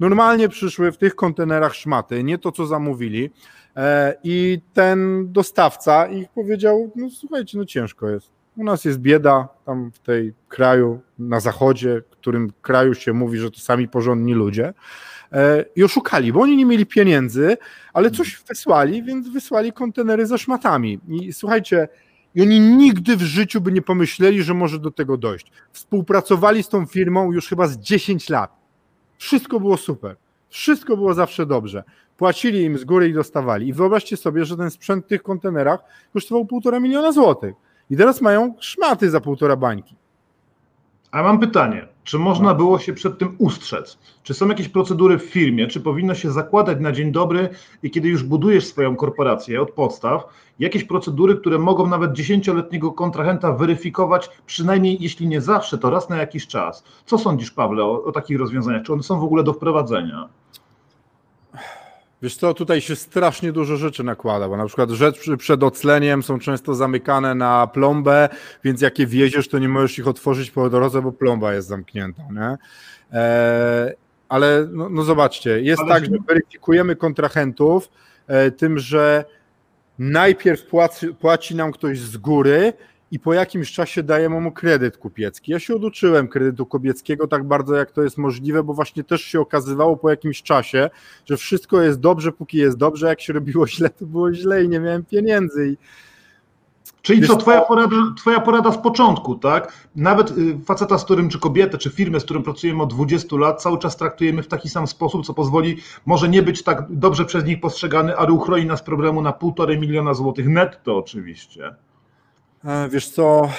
Speaker 1: Normalnie przyszły w tych kontenerach szmaty, nie to, co zamówili. E, I ten dostawca ich powiedział: No słuchajcie, no ciężko jest. U nas jest bieda tam w tej kraju na zachodzie, którym kraju się mówi, że to sami porządni ludzie. E, I oszukali, bo oni nie mieli pieniędzy, ale coś wysłali, więc wysłali kontenery ze szmatami. I słuchajcie, i oni nigdy w życiu by nie pomyśleli, że może do tego dojść. Współpracowali z tą firmą już chyba z 10 lat. Wszystko było super. Wszystko było zawsze dobrze. Płacili im z góry i dostawali. I wyobraźcie sobie, że ten sprzęt w tych kontenerach kosztował półtora miliona złotych. I teraz mają szmaty za półtora bańki.
Speaker 2: A mam pytanie, czy można było się przed tym ustrzec? Czy są jakieś procedury w firmie? Czy powinno się zakładać na dzień dobry i kiedy już budujesz swoją korporację od podstaw, jakieś procedury, które mogą nawet dziesięcioletniego kontrahenta weryfikować, przynajmniej jeśli nie zawsze, to raz na jakiś czas? Co sądzisz, Pawle, o, o takich rozwiązaniach? Czy one są w ogóle do wprowadzenia?
Speaker 1: Wiesz co, tutaj się strasznie dużo rzeczy nakłada, bo na przykład rzeczy przed ocleniem są często zamykane na plombę, więc jak je wieziesz, to nie możesz ich otworzyć po drodze, bo plomba jest zamknięta, nie? E, ale no, no, zobaczcie, jest ale tak, że weryfikujemy kontrahentów e, tym, że najpierw płaci, płaci nam ktoś z góry, i po jakimś czasie dajemy mu kredyt kupiecki. Ja się oduczyłem kredytu kupieckiego tak bardzo, jak to jest możliwe, bo właśnie też się okazywało po jakimś czasie, że wszystko jest dobrze, póki jest dobrze, jak się robiło źle, to było źle i nie miałem pieniędzy. I
Speaker 2: Czyli co, twoja porada, twoja porada z początku, tak? Nawet y, faceta, z którym, czy kobietę, czy firmę, z którym pracujemy od 20 lat, cały czas traktujemy w taki sam sposób, co pozwoli może nie być tak dobrze przez nich postrzegany, ale uchroni nas problemu na półtorej miliona złotych netto oczywiście.
Speaker 1: E, wiesz co,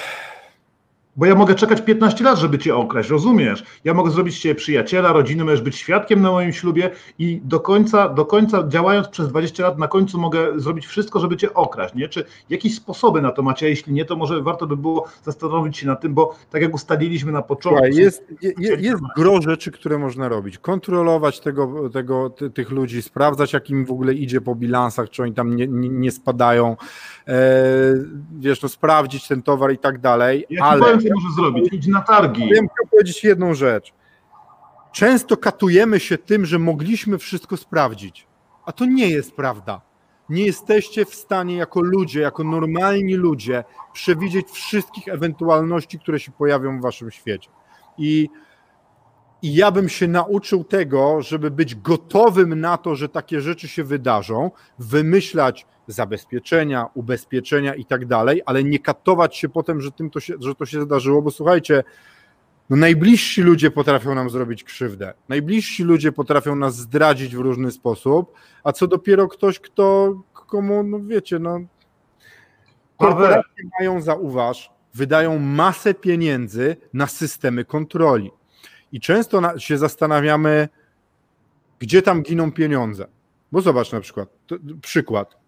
Speaker 2: bo ja mogę czekać 15 lat, żeby cię okraść, rozumiesz? Ja mogę zrobić cię przyjaciela, rodziny, możesz być świadkiem na moim ślubie i do końca, do końca działając przez 20 lat, na końcu mogę zrobić wszystko, żeby cię okraść, nie? Czy jakieś sposoby na to macie, a jeśli nie, to może warto by było zastanowić się nad tym, bo tak jak ustaliliśmy na początku...
Speaker 1: Jest, jest, jest gro rzeczy, które można robić. Kontrolować tego, tego, tych ludzi, sprawdzać, jak im w ogóle idzie po bilansach, czy oni tam nie, nie, nie spadają, e, wiesz, no sprawdzić ten towar i tak dalej,
Speaker 2: ja ale więcej może zrobić? Idź na targi.
Speaker 1: Ja chciał powiedzieć jedną rzecz. Często katujemy się tym, że mogliśmy wszystko sprawdzić, a to nie jest prawda. Nie jesteście w stanie jako ludzie, jako normalni ludzie przewidzieć wszystkich ewentualności, które się pojawią w waszym świecie. I, I ja bym się nauczył tego, żeby być gotowym na to, że takie rzeczy się wydarzą, wymyślać zabezpieczenia, ubezpieczenia i tak dalej, ale nie katować się potem, że, tym to się, że to się zdarzyło, bo słuchajcie, no najbliżsi ludzie potrafią nam zrobić krzywdę. Najbliżsi ludzie potrafią nas zdradzić w różny sposób, a co dopiero ktoś, kto komu, no wiecie, no korporacje mają, zauważ, wydają masę pieniędzy na systemy kontroli. I często się zastanawiamy, gdzie tam giną pieniądze. Bo zobacz na przykład, przykład.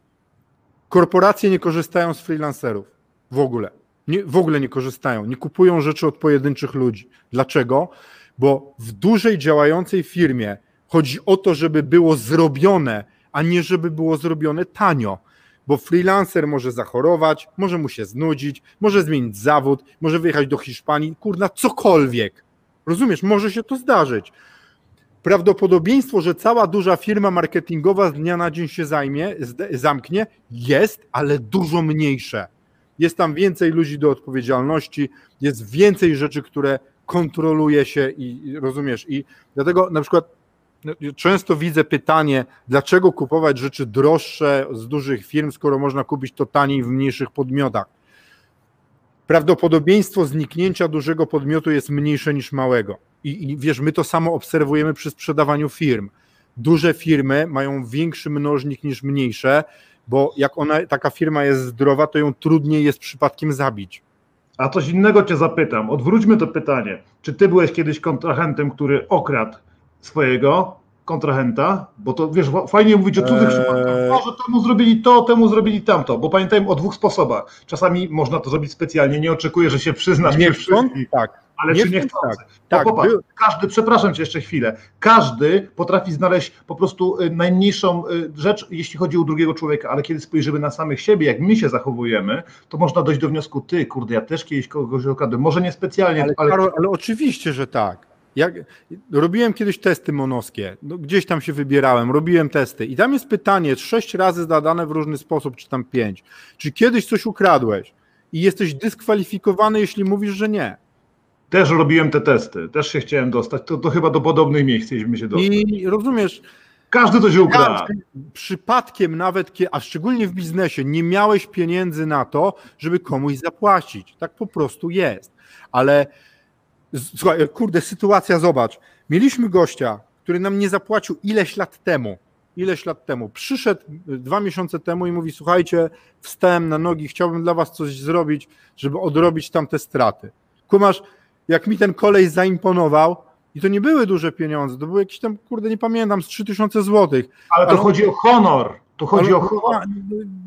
Speaker 1: Korporacje nie korzystają z freelancerów w ogóle. Nie, w ogóle nie korzystają, nie kupują rzeczy od pojedynczych ludzi. Dlaczego? Bo w dużej działającej firmie chodzi o to, żeby było zrobione, a nie żeby było zrobione tanio. Bo freelancer może zachorować, może mu się znudzić, może zmienić zawód, może wyjechać do Hiszpanii, kurna, cokolwiek. Rozumiesz, może się to zdarzyć. Prawdopodobieństwo, że cała duża firma marketingowa z dnia na dzień się zajmie, zamknie, jest, ale dużo mniejsze. Jest tam więcej ludzi do odpowiedzialności, jest więcej rzeczy, które kontroluje się i rozumiesz. I dlatego na przykład no, często widzę pytanie, dlaczego kupować rzeczy droższe z dużych firm, skoro można kupić to taniej w mniejszych podmiotach. Prawdopodobieństwo zniknięcia dużego podmiotu jest mniejsze niż małego i, I wiesz, my to samo obserwujemy przy sprzedawaniu firm. Duże firmy mają większy mnożnik niż mniejsze, bo jak ona, taka firma jest zdrowa, to ją trudniej jest przypadkiem zabić.
Speaker 2: A coś innego cię zapytam. Odwróćmy to pytanie. Czy ty byłeś kiedyś kontrahentem, który okradł swojego kontrahenta, bo to wiesz, fajnie mówić o cudzych eee... przypadkach. Może temu zrobili to, temu zrobili tamto, bo pamiętajmy o dwóch sposobach. Czasami można to zrobić specjalnie, nie oczekuję, że się przyznasz.
Speaker 1: Nie wszystkich. Tak.
Speaker 2: Ale nie czy nie chcą? Tak, tak popatrz, był... każdy, przepraszam cię jeszcze chwilę, każdy potrafi znaleźć po prostu y, najmniejszą y, rzecz, jeśli chodzi o drugiego człowieka, ale kiedy spojrzymy na samych siebie, jak my się zachowujemy, to można dojść do wniosku, ty, kurde, ja też kiedyś kogoś okradłem, może niespecjalnie,
Speaker 1: ale... Ale, Karol, ale oczywiście, że tak. Jak, robiłem kiedyś testy monoskie, no, gdzieś tam się wybierałem, robiłem testy i tam jest pytanie, sześć razy zadane w różny sposób, czy tam pięć. Czy kiedyś coś ukradłeś i jesteś dyskwalifikowany, jeśli mówisz, że nie?
Speaker 2: Też robiłem te testy, też się chciałem dostać, to, to chyba do podobnych miejsc chcieliśmy się dostać.
Speaker 1: I rozumiesz,
Speaker 2: każdy to się ukradł.
Speaker 1: Przypadkiem nawet, a szczególnie w biznesie, nie miałeś pieniędzy na to, żeby komuś zapłacić. Tak po prostu jest. Ale Słuchaj, kurde, sytuacja, zobacz. Mieliśmy gościa, który nam nie zapłacił ileś lat temu. Ileś lat temu. Przyszedł dwa miesiące temu i mówi: Słuchajcie, wstałem na nogi, chciałbym dla was coś zrobić, żeby odrobić tamte straty. Kumasz, jak mi ten kolej zaimponował, i to nie były duże pieniądze, to były jakieś tam, kurde, nie pamiętam, z 3000 złotych.
Speaker 2: Ale to Ale chodzi o honor. Tu chodzi Ale, o honor.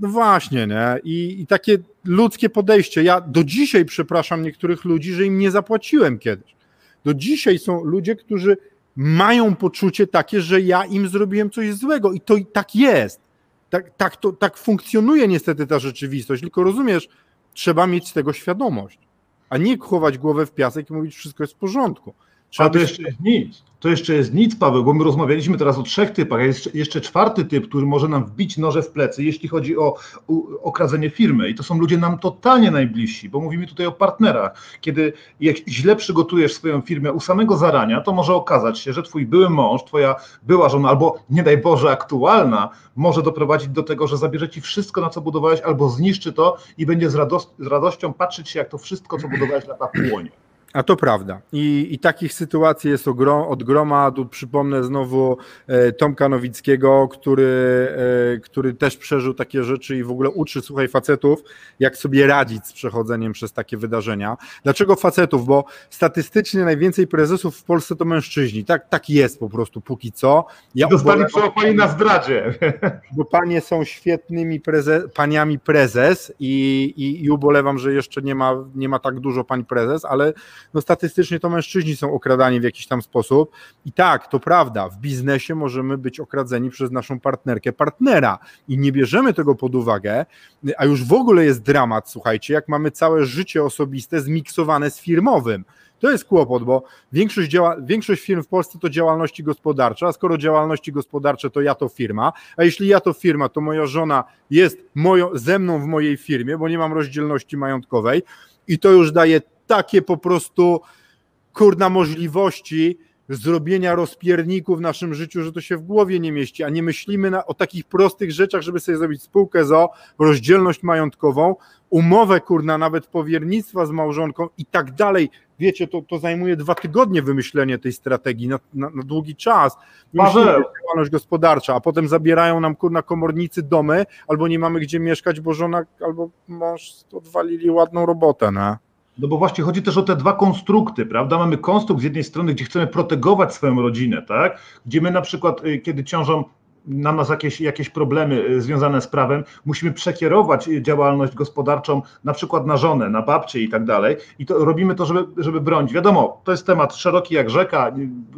Speaker 1: No właśnie, nie? I, I takie ludzkie podejście. Ja do dzisiaj przepraszam niektórych ludzi, że im nie zapłaciłem kiedyś. Do dzisiaj są ludzie, którzy mają poczucie takie, że ja im zrobiłem coś złego i to i tak jest. Tak, tak, to, tak funkcjonuje niestety ta rzeczywistość, tylko rozumiesz, trzeba mieć z tego świadomość, a nie chować głowę w piasek i mówić, wszystko jest w porządku.
Speaker 2: Trzeba to jeszcze jest nic. To jeszcze jest nic, Paweł, bo my rozmawialiśmy teraz o trzech typach, a jest jeszcze czwarty typ, który może nam wbić noże w plecy, jeśli chodzi o okradzenie firmy. I to są ludzie nam totalnie najbliżsi, bo mówimy tutaj o partnerach. Kiedy jak źle przygotujesz swoją firmę u samego zarania, to może okazać się, że twój były mąż, twoja była żona, albo nie daj Boże aktualna, może doprowadzić do tego, że zabierze ci wszystko, na co budowałeś, albo zniszczy to i będzie z radością patrzeć się, jak to wszystko, co budowałeś, lata płonie.
Speaker 1: A to prawda. I, i takich sytuacji jest ogrom, od groma. Tu przypomnę znowu e, Tomka Nowickiego, który, e, który też przeżył takie rzeczy i w ogóle uczy, słuchaj, facetów, jak sobie radzić z przechodzeniem przez takie wydarzenia. Dlaczego facetów? Bo statystycznie najwięcej prezesów w Polsce to mężczyźni. Tak, tak jest po prostu póki co.
Speaker 2: Ja Dostali przełapani na zdradzie.
Speaker 1: Bo panie są świetnymi preze, paniami prezes i, i, i ubolewam, że jeszcze nie ma, nie ma tak dużo pań prezes, ale no statystycznie to mężczyźni są okradani w jakiś tam sposób. I tak, to prawda, w biznesie możemy być okradzeni przez naszą partnerkę, partnera i nie bierzemy tego pod uwagę, a już w ogóle jest dramat, słuchajcie, jak mamy całe życie osobiste zmiksowane z firmowym. To jest kłopot, bo większość, działa, większość firm w Polsce to działalności gospodarcze, a skoro działalności gospodarcze to ja to firma, a jeśli ja to firma, to moja żona jest moją, ze mną w mojej firmie, bo nie mam rozdzielności majątkowej i to już daje takie po prostu kurna możliwości zrobienia rozpierników w naszym życiu, że to się w głowie nie mieści, a nie myślimy na, o takich prostych rzeczach, żeby sobie zrobić spółkę ZO, rozdzielność majątkową, umowę kurna, nawet powiernictwa z małżonką i tak dalej. Wiecie, to, to zajmuje dwa tygodnie wymyślenie tej strategii na, na, na długi czas. Działalność gospodarcza, a potem zabierają nam kurna komornicy domy, albo nie mamy gdzie mieszkać, bo żona albo mąż odwalili ładną robotę, ne?
Speaker 2: No bo właśnie chodzi też o te dwa konstrukty, prawda? Mamy konstrukt z jednej strony, gdzie chcemy protegować swoją rodzinę, tak? Gdzie my na przykład, y, kiedy ciążą na nas jakieś, jakieś problemy y, związane z prawem, musimy przekierować działalność gospodarczą na przykład na żonę, na babcię i tak dalej. I to robimy to, żeby, żeby bronić. Wiadomo, to jest temat szeroki jak rzeka,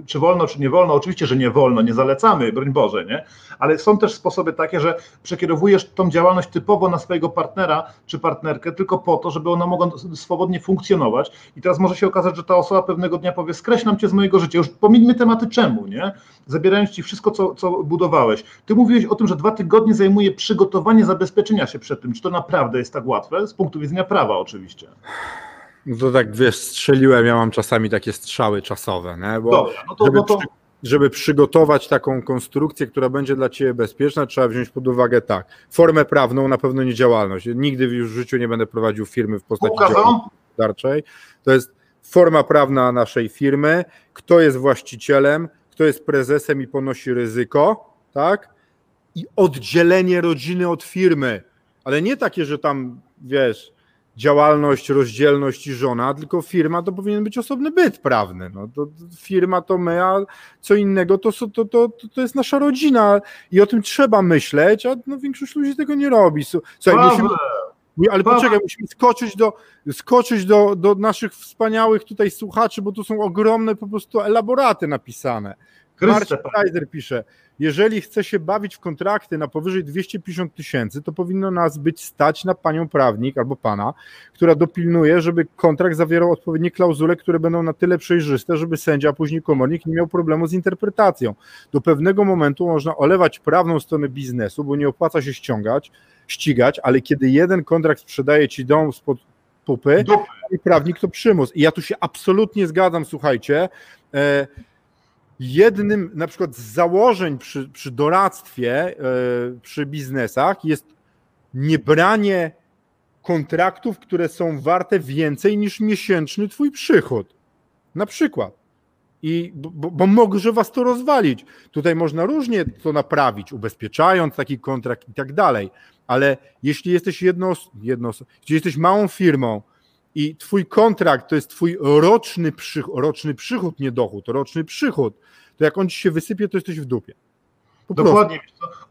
Speaker 2: czy wolno, czy nie wolno. Oczywiście, że nie wolno, nie zalecamy, broń Boże, nie? Ale są też sposoby takie, że przekierowujesz tą działalność typowo na swojego partnera czy partnerkę tylko po to, żeby ona mogła swobodnie funkcjonować. I teraz może się okazać, że ta osoba pewnego dnia powie, skreślam cię z mojego życia. Już pomińmy tematy czemu, nie? Zabierając ci wszystko, co, co budowałeś Ty mówiłeś o tym, że dwa tygodnie zajmuje przygotowanie zabezpieczenia się przed tym. Czy to naprawdę jest tak łatwe? Z punktu widzenia prawa oczywiście.
Speaker 1: No to tak wiesz, strzeliłem, ja mam czasami takie strzały czasowe, nie? Bo
Speaker 2: Dobra, no to, żeby, no to... Przy,
Speaker 1: żeby przygotować taką konstrukcję, która będzie dla Ciebie bezpieczna, trzeba wziąć pod uwagę tak, formę prawną, na pewno nie działalność. Nigdy już w życiu nie będę prowadził firmy w postaci gospodarczej. To jest forma prawna naszej firmy, kto jest właścicielem, kto jest prezesem i ponosi ryzyko, tak? I oddzielenie rodziny od firmy, ale nie takie, że tam, wiesz, działalność, rozdzielność i żona, tylko firma to powinien być osobny byt prawny. No, to, firma to my, a co innego to, to, to, to jest nasza rodzina i o tym trzeba myśleć, a no, większość ludzi tego nie robi. Słuchaj, musimy, ale poczekaj, musimy skoczyć do, skoczyć do, do naszych wspaniałych tutaj słuchaczy, bo tu są ogromne po prostu elaboraty napisane. Marcin Kaiser pisze, jeżeli chce się bawić w kontrakty na powyżej 250 tysięcy, to powinno nas być stać na panią prawnik albo pana, która dopilnuje, żeby kontrakt zawierał odpowiednie klauzule, które będą na tyle przejrzyste, żeby sędzia, a później komornik nie miał problemu z interpretacją. Do pewnego momentu można olewać prawną stronę biznesu, bo nie opłaca się ściągać, ścigać, ale kiedy jeden kontrakt sprzedaje ci dom spod pupy, i prawnik to przymus. I ja tu się absolutnie zgadzam, słuchajcie. E, jednym na przykład z założeń przy, przy doradztwie, e, przy biznesach jest niebranie kontraktów, które są warte więcej niż miesięczny twój przychód. Na przykład. I, bo, bo może was to rozwalić. Tutaj można różnie to naprawić, ubezpieczając taki kontrakt i tak dalej, ale jeśli jesteś jedno, jedno, jeśli jesteś małą firmą, i twój kontrakt to jest twój roczny przychód, roczny przychód, nie dochód, roczny przychód, to jak on ci się wysypie, to jesteś w dupie.
Speaker 2: Dokładnie.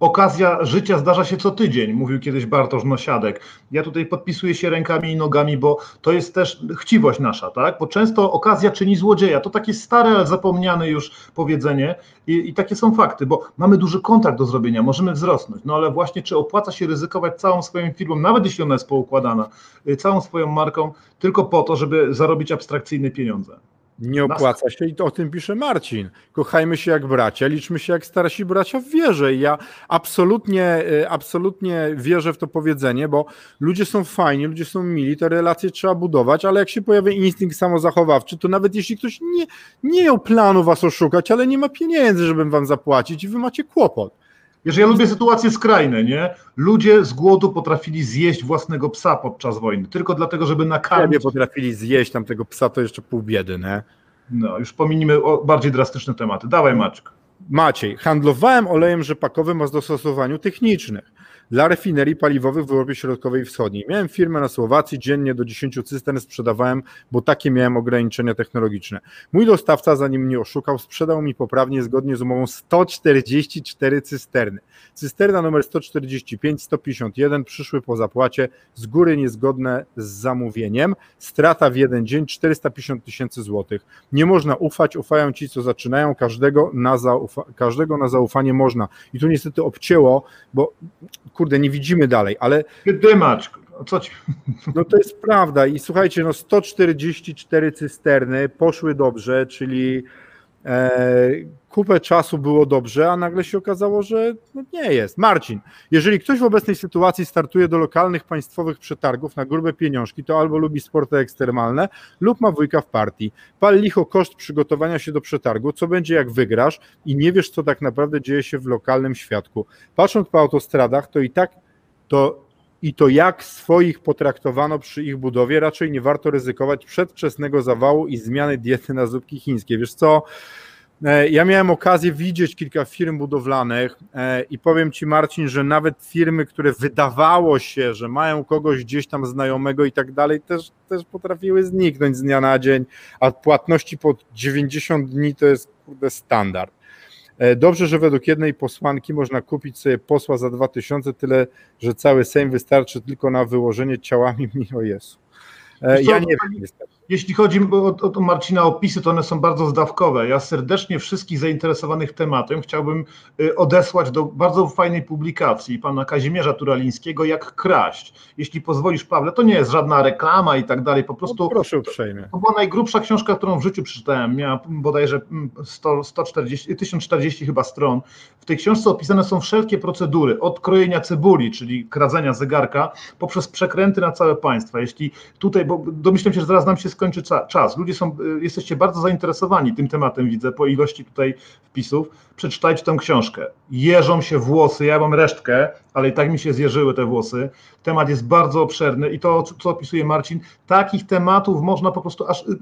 Speaker 2: Okazja życia zdarza się co tydzień, mówił kiedyś Bartosz Nosiadek. Ja tutaj podpisuję się rękami i nogami, bo to jest też chciwość nasza, tak? Bo często okazja czyni złodzieja. To takie stare, ale zapomniane już powiedzenie i, i takie są fakty, bo mamy duży kontrakt do zrobienia, możemy wzrosnąć, no ale właśnie czy opłaca się ryzykować całą swoją firmą, nawet jeśli ona jest poukładana, y, całą swoją marką, tylko po to, żeby zarobić abstrakcyjne pieniądze?
Speaker 1: Nie opłaca się i to o tym pisze Marcin. Kochajmy się jak bracia, liczmy się jak starsi bracia w wierze. I ja absolutnie, y, absolutnie wierzę w to powiedzenie, bo ludzie są fajni, ludzie są mili, te relacje trzeba budować, ale jak się pojawia instynkt samozachowawczy, to nawet jeśli ktoś nie, nie miał planu was oszukać, ale nie ma pieniędzy, żeby wam zapłacić i wy macie kłopot
Speaker 2: Wiesz, ja lubię sytuacje skrajne, nie? Ludzie z głodu potrafili zjeść własnego psa podczas wojny, tylko dlatego, żeby nakarmić...
Speaker 1: Ciebie potrafili zjeść tamtego psa, to jeszcze pół biedy, nie?
Speaker 2: No, już pominimy bardziej drastyczne tematy. Dawaj, Maczek.
Speaker 1: Maciej, handlowałem olejem rzepakowym o zastosowaniu technicznych dla refinerii paliwowych w Europie Środkowej i Wschodniej. Miałem firmę na Słowacji, dziennie do 10 cystern sprzedawałem, bo takie miałem ograniczenia technologiczne. Mój dostawca, zanim mnie oszukał, sprzedał mi poprawnie, zgodnie z umową, 144 cysterny. Cysterna numer 145, 151 przyszły po zapłacie, z góry niezgodne z zamówieniem, strata w jeden dzień 450 tysięcy złotych. Nie można ufać, ufają ci, co zaczynają, każdego na, zaufa każdego na zaufanie można. I tu niestety obcięło, bo kurde, nie widzimy dalej, ale...
Speaker 2: Dymacz, co ci...
Speaker 1: No to jest prawda i słuchajcie, no 144 cysterny poszły dobrze, czyli kupę czasu było dobrze, a nagle się okazało, że no nie jest. Marcin, jeżeli ktoś w obecnej sytuacji startuje do lokalnych państwowych przetargów na grube pieniążki, to albo lubi sporty ekstremalne, lub ma wujka w partii. Pal licho koszt przygotowania się do przetargu, co będzie jak wygrasz i nie wiesz, co tak naprawdę dzieje się w lokalnym świadku. Patrząc po autostradach, to i tak to i to jak swoich potraktowano przy ich budowie, raczej nie warto ryzykować przedwczesnego zawału i zmiany diety na zupki chińskie. Wiesz co, E, ja miałem okazję widzieć kilka firm budowlanych e, i powiem Ci, Marcin, że nawet firmy, które wydawało się, że mają kogoś gdzieś tam znajomego i tak dalej, też, też potrafiły zniknąć z dnia na dzień, a płatności po 90 dni to jest kurde standard. E, dobrze, że według jednej posłanki można kupić sobie posła za 2000, tyle, że cały Sejm wystarczy tylko na wyłożenie ciałami mi o Jezu. Ja nie wiem, niestety.
Speaker 2: Jeśli chodzi o, o, Marcina opisy, to one są bardzo zdawkowe. Ja serdecznie wszystkich zainteresowanych tematem chciałbym y, odesłać do bardzo fajnej publikacji pana Kazimierza Turalińskiego, jak kraść. Jeśli pozwolisz, Pawle, to nie jest żadna reklama i tak dalej, po prostu. No
Speaker 1: proszę uprzejmie.
Speaker 2: To była najgrubsza książka, którą w życiu przeczytałem. Miała bodajże 100, 140, 1040 chyba stron. W tej książce opisane są wszelkie procedury, od krojenia cebuli, czyli kradzenia zegarka, poprzez przekręty na całe państwa. Jeśli tutaj, bo domyślam się, że zaraz nam się skończy czas. Ludzie są, y, jesteście bardzo zainteresowani tym tematem, widzę, po ilości tutaj wpisów. Przeczytajcie tę książkę. Jeżą się włosy, ja mam resztkę, ale i tak mi się zjeżyły te włosy. Temat jest bardzo obszerny i to, co opisuje Marcin, takich tematów można po prostu aż, y,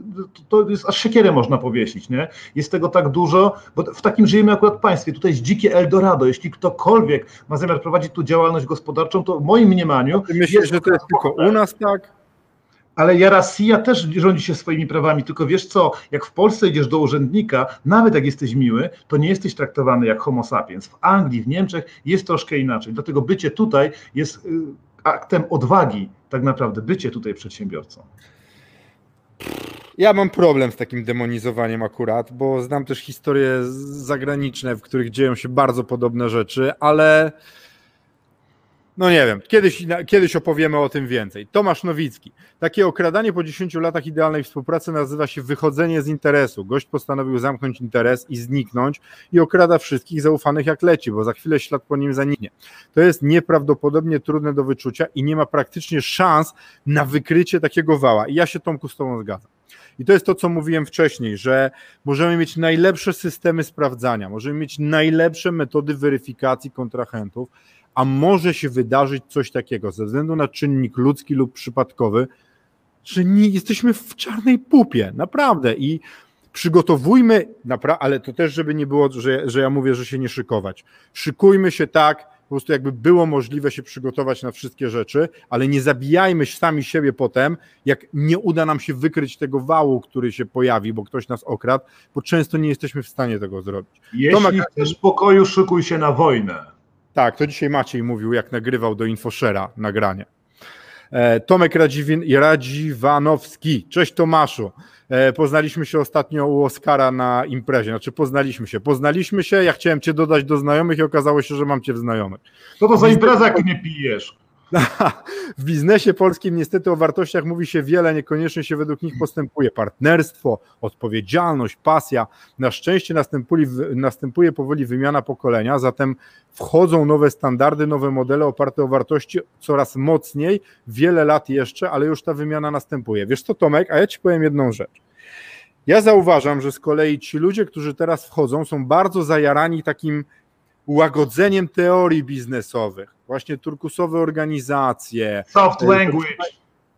Speaker 2: to jest aż siekierę można powiesić, nie? Jest tego tak dużo, bo w takim żyjemy akurat państwie. Tutaj jest dzikie Eldorado. Jeśli ktokolwiek ma zamiar prowadzić tu działalność gospodarczą, to w moim mniemaniu...
Speaker 1: Myślisz, że to jest tylko u nas tak?
Speaker 2: Ale Jarasija też rządzi się swoimi prawami, tylko wiesz co, jak w Polsce idziesz do urzędnika, nawet jak jesteś miły, to nie jesteś traktowany jak homo sapiens. W Anglii, w Niemczech jest troszkę inaczej. Dlatego bycie tutaj jest y, aktem odwagi, tak naprawdę, bycie tutaj przedsiębiorcą.
Speaker 1: Ja mam problem z takim demonizowaniem akurat, bo znam też historie zagraniczne, w których dzieją się bardzo podobne rzeczy, ale no nie wiem, kiedyś, kiedyś opowiemy o tym więcej. Tomasz Nowicki. Takie okradanie po 10 latach idealnej współpracy nazywa się wychodzenie z interesu. Gość postanowił zamknąć interes i zniknąć i okrada wszystkich zaufanych jak leci, bo za chwilę ślad po nim zaniknie. To jest nieprawdopodobnie trudne do wyczucia i nie ma praktycznie szans na wykrycie takiego wała. I ja się Tomku z Tobą zgadzam. I to jest to, co mówiłem wcześniej, że możemy mieć najlepsze systemy sprawdzania, możemy mieć najlepsze metody weryfikacji kontrahentów, a może się wydarzyć coś takiego ze względu na czynnik ludzki lub przypadkowy, że nie jesteśmy w czarnej pupie, naprawdę. I przygotowujmy, ale to też, żeby nie było, że, że ja mówię, że się nie szykować. Szykujmy się tak, po prostu jakby było możliwe się przygotować na wszystkie rzeczy, ale nie zabijajmy sami siebie potem, jak nie uda nam się wykryć tego wału, który się pojawi, bo ktoś nas okradł, bo często nie jesteśmy w stanie tego zrobić.
Speaker 2: Jeśli Tomek, chcesz pokoju, szykuj się na wojnę.
Speaker 1: Tak, to dzisiaj Maciej mówił, jak nagrywał do Infoshera nagranie. E, Tomek Radziwin, Radziwanowski. Cześć Tomaszu. E, poznaliśmy się ostatnio u Oskara na imprezie. Znaczy poznaliśmy się. Poznaliśmy się, ja chciałem cię dodać do znajomych i okazało się, że mam cię w znajomych.
Speaker 2: Co to za impreza, jak nie pijesz?
Speaker 1: w biznesie polskim niestety o wartościach mówi się wiele, niekoniecznie się według nich postępuje. Partnerstwo, odpowiedzialność, pasja. Na szczęście następuje, powoli wymiana pokolenia, zatem wchodzą nowe standardy, nowe modele oparte o wartości coraz mocniej, wiele lat jeszcze, ale już ta wymiana następuje. Wiesz co, Tomek, a ja ci powiem jedną rzecz. Ja zauważam, że z kolei ci ludzie, którzy teraz wchodzą, są bardzo zajarani takim łagodzeniem teorii biznesowych, właśnie turkusowe organizacje.
Speaker 2: Soft e, language.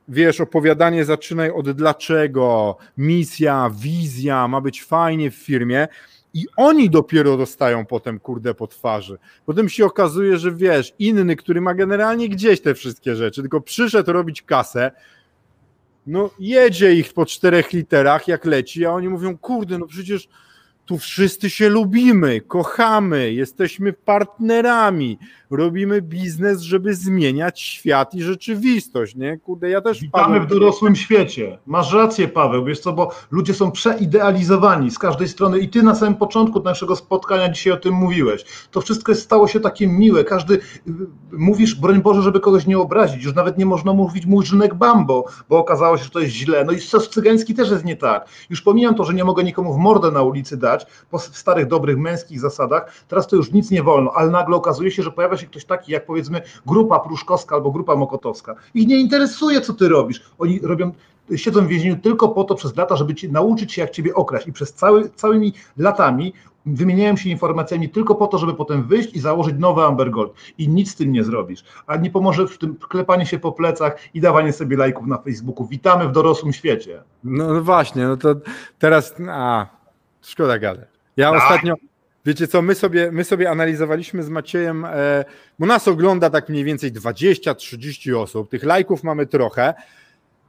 Speaker 1: Wiesz, opowiadanie zaczynaj od dlaczego, misja, wizja, ma być fajnie w firmie. I oni dopiero dostają potem kurde po twarzy. Potem się okazuje, że wiesz, inny, który ma generalnie gdzieś te wszystkie rzeczy, tylko przyszedł robić kasę, no jedzie ich po czterech literach, jak leci, a oni mówią, kurde, no przecież tu wszyscy się lubimy, kochamy, jesteśmy partnerami, robimy biznes, żeby zmieniać świat i rzeczywistość, nie? Kurde, ja też...
Speaker 2: Witamy w dorosłym świecie. Masz rację, Paweł, wiesz co, bo ludzie są przeidealizowani z każdej strony i ty na samym początku naszego spotkania dzisiaj o tym mówiłeś. To wszystko stało się takie miłe, każdy... Y, mówisz, broń Boże, żeby kogoś nie obrazić, już nawet nie można mówić murzynek bambo, bo okazało się, że to jest źle. No i sos cygański też jest nie tak. Już pomijam to, że nie mogę nikomu w mordę na ulicy dać, po starych, dobrych, męskich zasadach, teraz to już nic nie wolno, ale nagle okazuje się, że pojawia pojawia się ktoś taki jak powiedzmy grupa pruszkowska albo grupa mokotowska. Ich nie interesuje, co ty robisz. Oni robią, siedzą w więzieniu tylko po to przez lata, żeby ci, nauczyć się, jak ciebie okraść. I przez cały, całymi latami wymieniają się informacjami tylko po to, żeby potem wyjść i założyć nowy Amber Gold. I nic z tym nie zrobisz. A nie pomoże w tym klepanie się po plecach i dawanie sobie lajków na Facebooku. Witamy w dorosłym świecie.
Speaker 1: No, no właśnie, no to teraz, a, szkoda gadać. Ja tak. ostatnio, Wiecie co, my sobie, my sobie analizowaliśmy z Maciejem, e, bo nas ogląda tak mniej więcej 20-30 osób, tych lajków mamy trochę,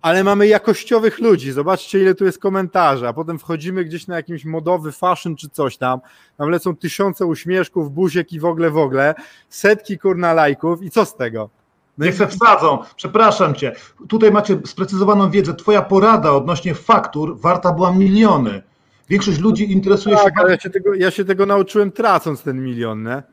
Speaker 1: ale mamy jakościowych ludzi. Zobaczcie, ile tu jest komentarzy, a potem wchodzimy gdzieś na jakiś modowy fashion czy coś tam. Tam lecą tysiące uśmieszków, buziek i w ogóle, w ogóle, setki kurna lajków i co z tego?
Speaker 2: No Niech se wsadzą. Przepraszam cię. Tutaj macie sprecyzowaną wiedzę. Twoja porada odnośnie faktur warta była miliony. Większość ludzi interesuje
Speaker 1: tak,
Speaker 2: się.
Speaker 1: Ale ja się, tego, ja się tego nauczyłem tracąc ten milion, nie?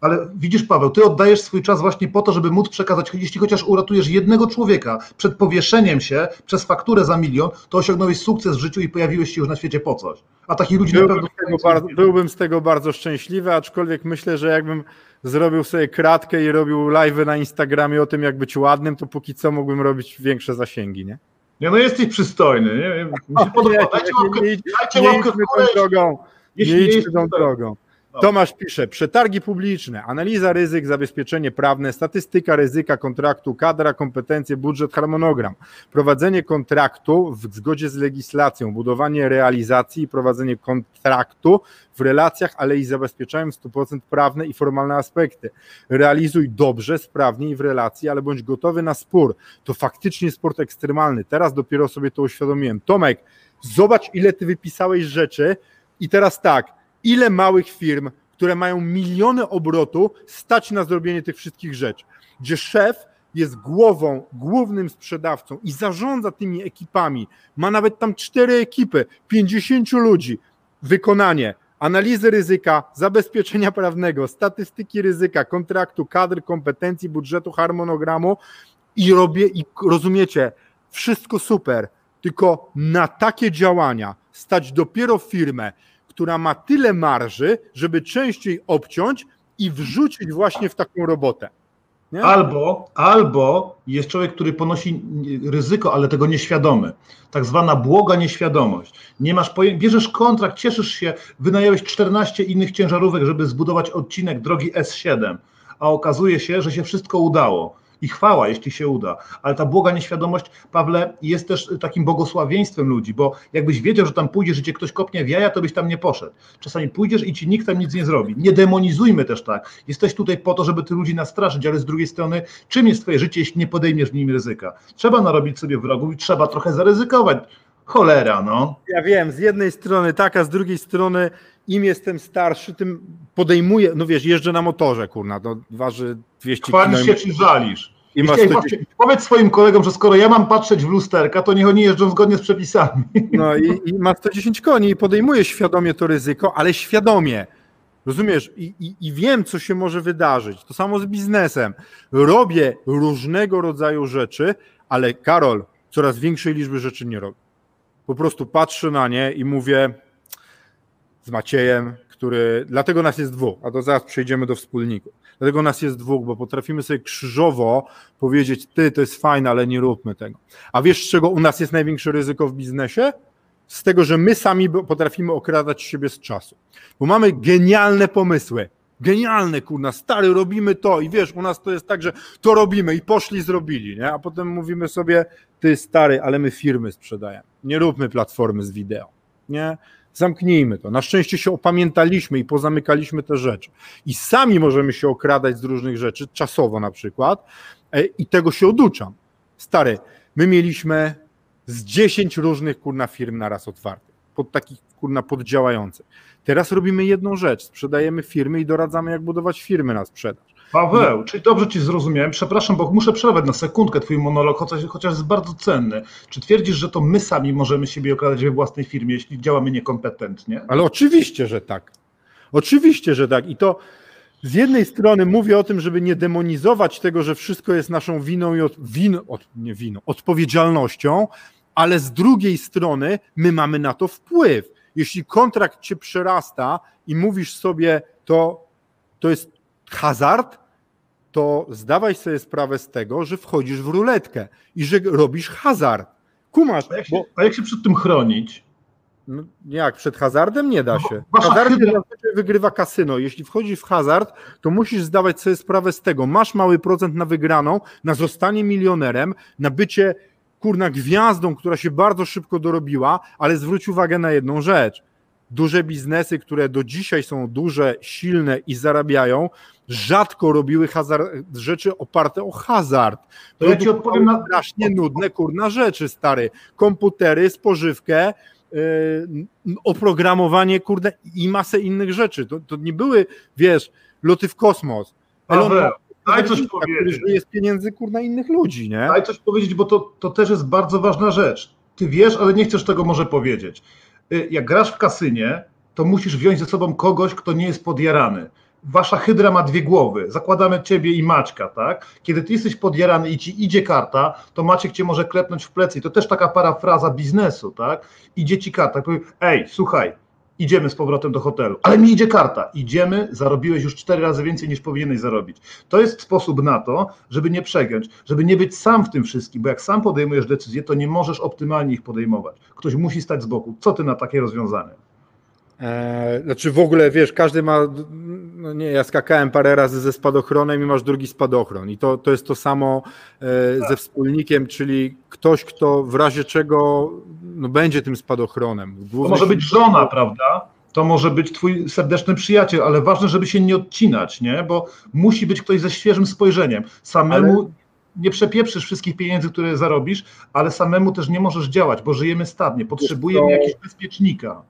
Speaker 2: Ale widzisz, Paweł, ty oddajesz swój czas właśnie po to, żeby móc przekazać, jeśli chociaż uratujesz jednego człowieka przed powieszeniem się przez fakturę za milion, to osiągnąłeś sukces w życiu i pojawiłeś się już na świecie po coś. A takich ludzi byłbym na
Speaker 1: pewno. Bardzo, byłbym z tego bardzo szczęśliwy, aczkolwiek myślę, że jakbym zrobił sobie kratkę i robił live na Instagramie o tym, jak być ładnym, to póki co mógłbym robić większe zasięgi, nie?
Speaker 2: Nie, no jesteś przystojny. Nie? Mi się podoba. Dajcie łapkę,
Speaker 1: dajcie łapkę w górę. Drogą. Nie idźmy tą drogą. Tomasz pisze, przetargi publiczne, analiza ryzyk, zabezpieczenie prawne, statystyka ryzyka kontraktu, kadra, kompetencje, budżet, harmonogram, prowadzenie kontraktu w zgodzie z legislacją, budowanie realizacji i prowadzenie kontraktu w relacjach, ale i zabezpieczają 100% prawne i formalne aspekty. Realizuj dobrze, sprawnie i w relacji, ale bądź gotowy na spór. To faktycznie sport ekstremalny. Teraz dopiero sobie to uświadomiłem. Tomek, zobacz ile ty wypisałeś rzeczy i teraz tak, ile małych firm, które mają miliony obrotu, stać na zrobienie tych wszystkich rzeczy, gdzie szef jest głową, głównym sprzedawcą i zarządza tymi ekipami, ma nawet tam cztery ekipy, 50 ludzi, wykonanie, analizy ryzyka, zabezpieczenia prawnego, statystyki ryzyka, kontraktu, kadr, kompetencji, budżetu, harmonogramu. I robię, i rozumiecie, wszystko super, tylko na takie działania stać dopiero firmę, która ma tyle marży, żeby częściej obciąć i wrzucić właśnie w taką robotę.
Speaker 2: Nie? Albo, albo jest człowiek, który ponosi ryzyko, ale tego nieświadomy. Tak zwana błoga nieświadomość. Nie masz bierzesz kontrakt, cieszysz się, wynająłeś 14 innych ciężarówek, żeby zbudować odcinek drogi S7, a okazuje się, że się wszystko udało i chwała, jeśli się uda. Ale ta błoga nieświadomość, Pawle, jest też takim błogosławieństwem ludzi, bo jakbyś wiedział, że tam pójdziesz, że cię ktoś kopnie w jaja, to byś tam nie poszedł. Czasami pójdziesz i ci nikt tam nic nie zrobi. Nie demonizujmy też tak. Jesteś tutaj po to, żeby ty ludzi nastraszyć, ale z drugiej strony, czym jest twoje życie, jeśli nie podejmiesz w nim ryzyka? Trzeba narobić sobie wrogów i trzeba trochę zaryzykować. Cholera, no.
Speaker 1: Ja wiem, z jednej strony tak, a z drugiej strony im jestem starszy, tym podejmuję, no wiesz, jeżdżę na motorze, kurna, to waży 200 kg.
Speaker 2: Chwalisz się czy żalisz? I ma 110... Powiedz swoim kolegom, że skoro ja mam patrzeć w lusterka, to niech oni jeżdżą zgodnie z przepisami.
Speaker 1: No i, i ma 110 koni i podejmuje świadomie to ryzyko, ale świadomie. Rozumiesz? I, i, I, wiem, co się może wydarzyć. To samo z biznesem. Robię różnego rodzaju rzeczy, ale Karol, coraz większej liczby rzeczy nie robię. Po prostu patrzę na nie i mówię z Maciejem, który. Dlatego nas jest dwóch, a to zaraz przejdziemy do wspólników. Dlatego nas jest dwóch, bo potrafimy sobie krzyżowo powiedzieć: Ty, to jest fajne, ale nie róbmy tego. A wiesz, z czego u nas jest największe ryzyko w biznesie? Z tego, że my sami potrafimy okradać siebie z czasu. Bo mamy genialne pomysły. Genialne, kurna, stary, robimy to i wiesz, u nas to jest tak, że to robimy i poszli, zrobili, nie? A potem mówimy sobie, ty stary, ale my firmy sprzedajemy. Nie róbmy platformy z wideo, nie? Zamknijmy to. Na szczęście się opamiętaliśmy i pozamykaliśmy te rzeczy. I sami możemy się okradać z różnych rzeczy, czasowo na przykład, e, i tego się oduczam. Stary, my mieliśmy z 10 różnych kurna firm naraz otwartych, pod takich kurna poddziałających. Teraz robimy jedną rzecz, sprzedajemy firmy i doradzamy, jak budować firmy na sprzedaż.
Speaker 2: Paweł, czyli dobrze Ci zrozumiałem, przepraszam, bo muszę przerwać na sekundkę Twój monolog, chociaż, chociaż jest bardzo cenny. Czy twierdzisz, że to my sami możemy siebie okradać we własnej firmie, jeśli działamy niekompetentnie?
Speaker 1: Ale oczywiście, że tak. Oczywiście, że tak. I to z jednej strony mówię o tym, żeby nie demonizować tego, że wszystko jest naszą winą i od, win, od, nie winą, odpowiedzialnością, ale z drugiej strony my mamy na to wpływ. Jeśli kontrakt cię przerasta i mówisz sobie, to, to jest hazard, to zdawaj sobie sprawę z tego, że wchodzisz w ruletkę i że robisz hazard. Kumasz.
Speaker 2: A jak się, bo... a jak się przed tym chronić?
Speaker 1: No, jak? Przed hazardem nie da się. Hazardem hydra... wygrywa kasyno. Jeśli wchodzisz w hazard, to musisz zdawać sobie sprawę z tego. Masz mały procent na wygraną, na zostanie milionerem, na bycie kurna gwiazdą, która się bardzo szybko dorobiła, ale zwróć uwagę na jedną rzecz. Duże biznesy, które do dzisiaj są duże, silne i zarabiają, rzadko robiły hazard, rzeczy oparte o hazard.
Speaker 2: To ja ci odpowiem na...
Speaker 1: Strasznie nudne, kurna rzeczy, stary. Komputery, spożywkę, yy, oprogramowanie, kurde, i masę innych rzeczy. To, to nie były, wiesz, loty w kosmos.
Speaker 2: Elon Daj coś powiedzieć.
Speaker 1: Który jest pieniędzy, kurna, innych ludzi, nie?
Speaker 2: Daj coś powiedzieć, bo to, to też jest bardzo ważna rzecz. Ty wiesz, ale nie chcesz tego może powiedzieć. Y, jak grasz w kasynie, to musisz wziąć ze sobą kogoś, kto nie jest podjarany wasza hydra ma dwie głowy, zakładamy ciebie i Maćka, tak? Kiedy ty jesteś podjarany i ci idzie karta, to Maciek cię może klepnąć w plecy. I to też taka parafraza biznesu, tak? Idzie ci karta, powie, ej, słuchaj, idziemy z powrotem do hotelu, ale mi idzie karta, idziemy, zarobiłeś już cztery razy więcej niż powinieneś zarobić. To jest sposób na to, żeby nie przegiąć, żeby nie być sam w tym wszystkim, bo jak sam podejmujesz decyzje, to nie możesz optymalnie ich podejmować. Ktoś musi stać z boku. Co ty na takie rozwiązanie?
Speaker 1: E, znaczy w ogóle, wiesz, każdy ma, no nie, ja skakałem parę razy ze spadochronem i masz drugi spadochron i to, to jest to samo e, ze wspólnikiem, czyli ktoś, kto w razie czego no, będzie tym spadochronem.
Speaker 2: To może być żona, prawda? To może być twój serdeczny przyjaciel, ale ważne, żeby się nie odcinać, nie? Bo musi być ktoś ze świeżym spojrzeniem. Samemu ale... nie przepieprzysz wszystkich pieniędzy, które zarobisz, ale samemu też nie możesz działać, bo żyjemy stadnie. Potrzebujemy to... jakiegoś bezpiecznika.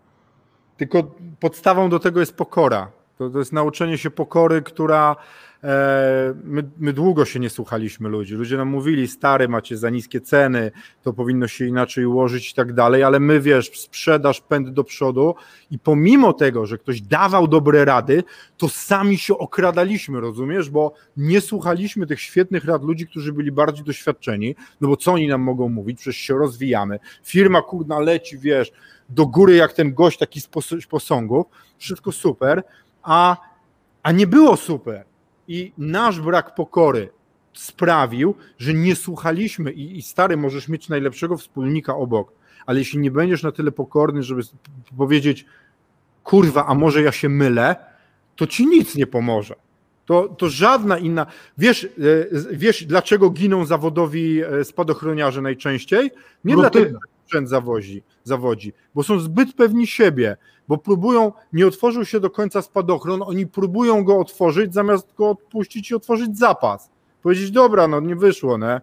Speaker 1: Tylko podstawą do tego jest pokora. To, to jest nauczenie się pokory, która e, my, my, długo się nie słuchaliśmy ludzi. Ludzie nam mówili, stary, macie za niskie ceny, to powinno się inaczej ułożyć i tak dalej, ale my wiesz, sprzedaż, pęd do przodu i pomimo tego, że ktoś dawał dobre rady, to sami się okradaliśmy, rozumiesz? Bo nie słuchaliśmy tych świetnych rad ludzi, którzy byli bardziej doświadczeni, no bo co oni nam mogą mówić? Przecież się rozwijamy. Firma kurna leci, wiesz, do góry jak ten gość taki z posągów, wszystko super, a, a nie było super. I nasz brak pokory sprawił, że nie słuchaliśmy i, i stary, możesz mieć najlepszego wspólnika obok, ale jeśli nie będziesz na tyle pokorny, żeby powiedzieć kurwa, a może ja się mylę, to ci nic nie pomoże. To, to żadna inna. Wiesz, e, wiesz, dlaczego giną zawodowi e, spadochroniarze najczęściej? Nie dlatego, że sprzęt zawozi, zawodzi, bo są zbyt pewni siebie, bo próbują, nie otworzył się do końca spadochron, oni próbują go otworzyć, zamiast go odpuścić i otworzyć zapas. Powiedzieć, dobra, no nie wyszło, ne?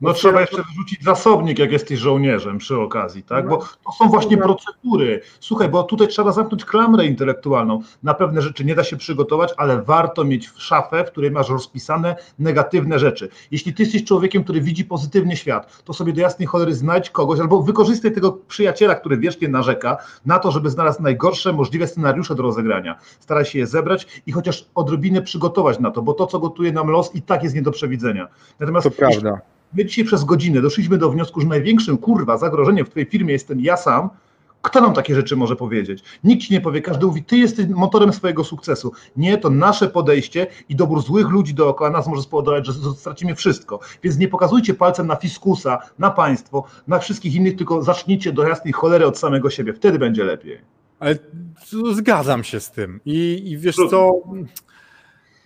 Speaker 2: No trzeba jeszcze wyrzucić zasobnik, jak jesteś żołnierzem przy okazji, tak? Bo to są właśnie procedury. Słuchaj, bo tutaj trzeba zamknąć klamrę intelektualną. Na pewne rzeczy nie da się przygotować, ale warto mieć w szafę, w której masz rozpisane negatywne rzeczy. Jeśli ty jesteś człowiekiem, który widzi pozytywny świat, to sobie do jasnej cholery znajdź kogoś albo wykorzystaj tego przyjaciela, który wiecznie narzeka, na to, żeby znalazł najgorsze możliwe scenariusze do rozegrania. Staraj się je zebrać i chociaż odrobinę przygotować na to, bo to, co gotuje nam los, i tak jest nie do przewidzenia.
Speaker 1: Natomiast to prawda
Speaker 2: My dzisiaj przez godzinę doszliśmy do wniosku, że największym kurwa zagrożeniem w twojej firmie jestem ja sam. Kto nam takie rzeczy może powiedzieć? Nikt ci nie powie, każdy mówi, ty jesteś motorem swojego sukcesu. Nie, to nasze podejście i dobór złych ludzi dookoła nas może spowodować, że stracimy wszystko. Więc nie pokazujcie palcem na fiskusa, na państwo, na wszystkich innych, tylko zacznijcie do jasnej cholery od samego siebie. Wtedy będzie lepiej.
Speaker 1: Ale zgadzam się z tym. I, i wiesz co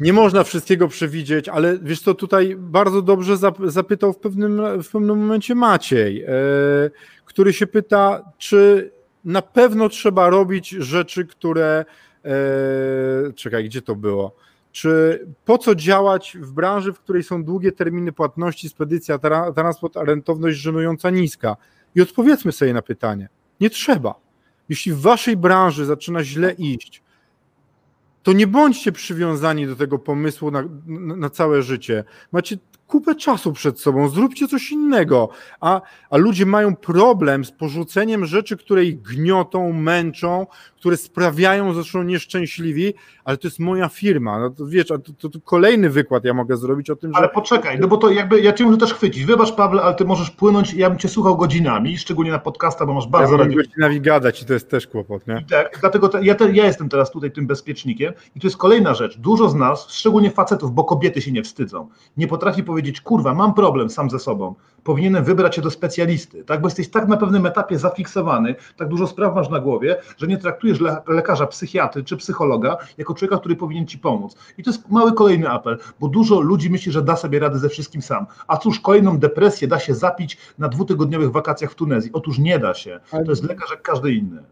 Speaker 1: nie można wszystkiego przewidzieć, ale wiesz co, tutaj bardzo dobrze zapytał w pewnym, w pewnym momencie Maciej, e, który się pyta, czy na pewno trzeba robić rzeczy, które. E, czekaj, gdzie to było? Czy po co działać w branży, w której są długie terminy płatności, spedycja, transport, a rentowność żenująca niska? I odpowiedzmy sobie na pytanie. Nie trzeba. Jeśli w waszej branży zaczyna źle iść, to nie bądźcie przywiązani do tego pomysłu na, na, całe życie. Macie kupę czasu przed sobą, zróbcie coś innego. A, a ludzie mają problem z porzuceniem rzeczy, które ich gniotą, męczą, które sprawiają, że są nieszczęśliwi, ale to jest moja firma. No to wiesz, to, to, to, kolejny wykład ja mogę zrobić o tym,
Speaker 2: że... Ale poczekaj, no bo to jakby, ja cię muszę też chwycić. Wybacz Pawle, ale ty możesz płynąć, ja bym cię słuchał godzinami, szczególnie na podcasta, bo masz bardzo...
Speaker 1: Ja godzinami gadać i to jest też kłopot, nie?
Speaker 2: I tak, dlatego te, ja, te, ja jestem teraz tutaj tym bezpiecznikiem i to jest kolejna rzecz. Dużo z nas, szczególnie facetów, bo kobiety się nie wstydzą, nie potrafi powiedzieć, kurwa, mam problem sam ze sobą, powinienem wybrać się do specjalisty, tak? Bo jesteś tak na pewnym etapie zafiksowany, tak dużo spraw masz na głowie, że nie traktujesz le lekarza, psychiatry czy psychologa jako człowieka, który powinien ci pomóc. I to jest mały kolejny apel, bo dużo ludzi myśli, że da sobie radę ze wszystkim sam. A cóż, kolejną depresję da się zapić na dwutygodniowych wakacjach w Tunezji. Otóż nie da się. To jest lekarz jak każdy inny.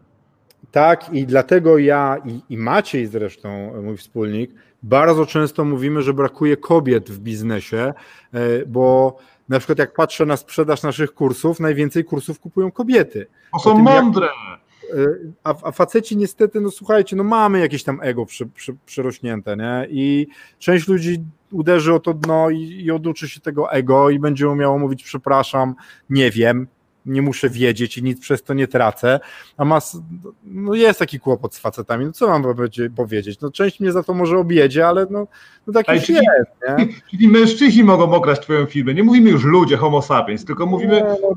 Speaker 1: Tak, i dlatego ja i, i Maciej zresztą, mój wspólnik, bardzo często mówimy, że brakuje kobiet w biznesie, e, bo na przykład jak patrzę na sprzedaż naszych kursów, najwięcej kursów kupują kobiety.
Speaker 2: To są tym, mądre.
Speaker 1: Jak, a, a faceci niestety, no słuchajcie, no mamy jakieś tam ego przy, przy, przyrośnięte, nie? I część ludzi uderzy o to dno i, i oduczy się tego ego i będzie umiało mówić przepraszam, nie wiem, nie muszę wiedzieć i nic przez to nie tracę, a mas, no jest taki kłopot z facetami, no co mam powiedzieć, no część mnie za to może objedzie, ale no, no tak już
Speaker 2: czyli,
Speaker 1: jest, nie?
Speaker 2: Czyli mężczyźni mogą okraść twoją firmę, nie mówimy już ludzie, homo sapiens, tylko mówimy... No,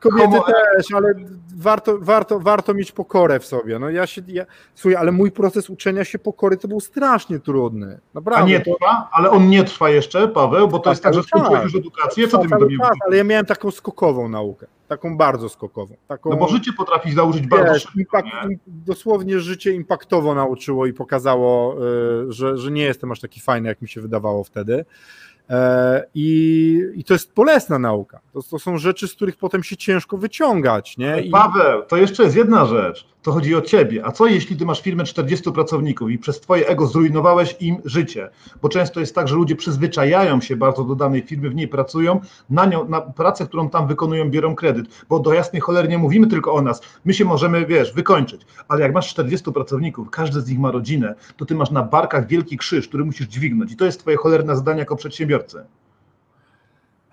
Speaker 1: kobiety homo... też, ale warto, warto, warto mieć pokorę w sobie, no ja się, ja, słuchaj, ale mój proces uczenia się pokory to był strasznie trudny, naprawdę.
Speaker 2: A nie trwa? Ale on nie trwa jeszcze, Paweł, bo to jest tak, że skończyłeś już edukację, co ty mi do mnie
Speaker 1: Ale ja miałem taką skokową naukę. Taką bardzo skokową. Taką,
Speaker 2: no bo życie potrafi założyć bardzo
Speaker 1: wiesz,
Speaker 2: szybko.
Speaker 1: impact, im, dosłownie życie impaktowo nauczyło i pokazało, y, że, że nie jestem aż taki fajny, jak mi się wydawało wtedy. E, I, I to jest bolesna nauka. To, to są rzeczy, z których potem się ciężko wyciągać. Nie? I...
Speaker 2: Paweł, to jeszcze jest jedna rzecz. To chodzi o ciebie. A co jeśli ty masz firmę 40 pracowników i przez twoje ego zrujnowałeś im życie? Bo często jest tak, że ludzie przyzwyczajają się bardzo do danej firmy, w niej pracują, na nią, na pracę, którą tam wykonują, biorą kredyt. Bo do jasnej cholery nie mówimy tylko o nas. My się możemy, wiesz, wykończyć. Ale jak masz 40 pracowników, każdy z nich ma rodzinę, to ty masz na barkach wielki krzyż, który musisz dźwignąć. I to jest twoje cholerne zadanie jako przedsiębiorcy.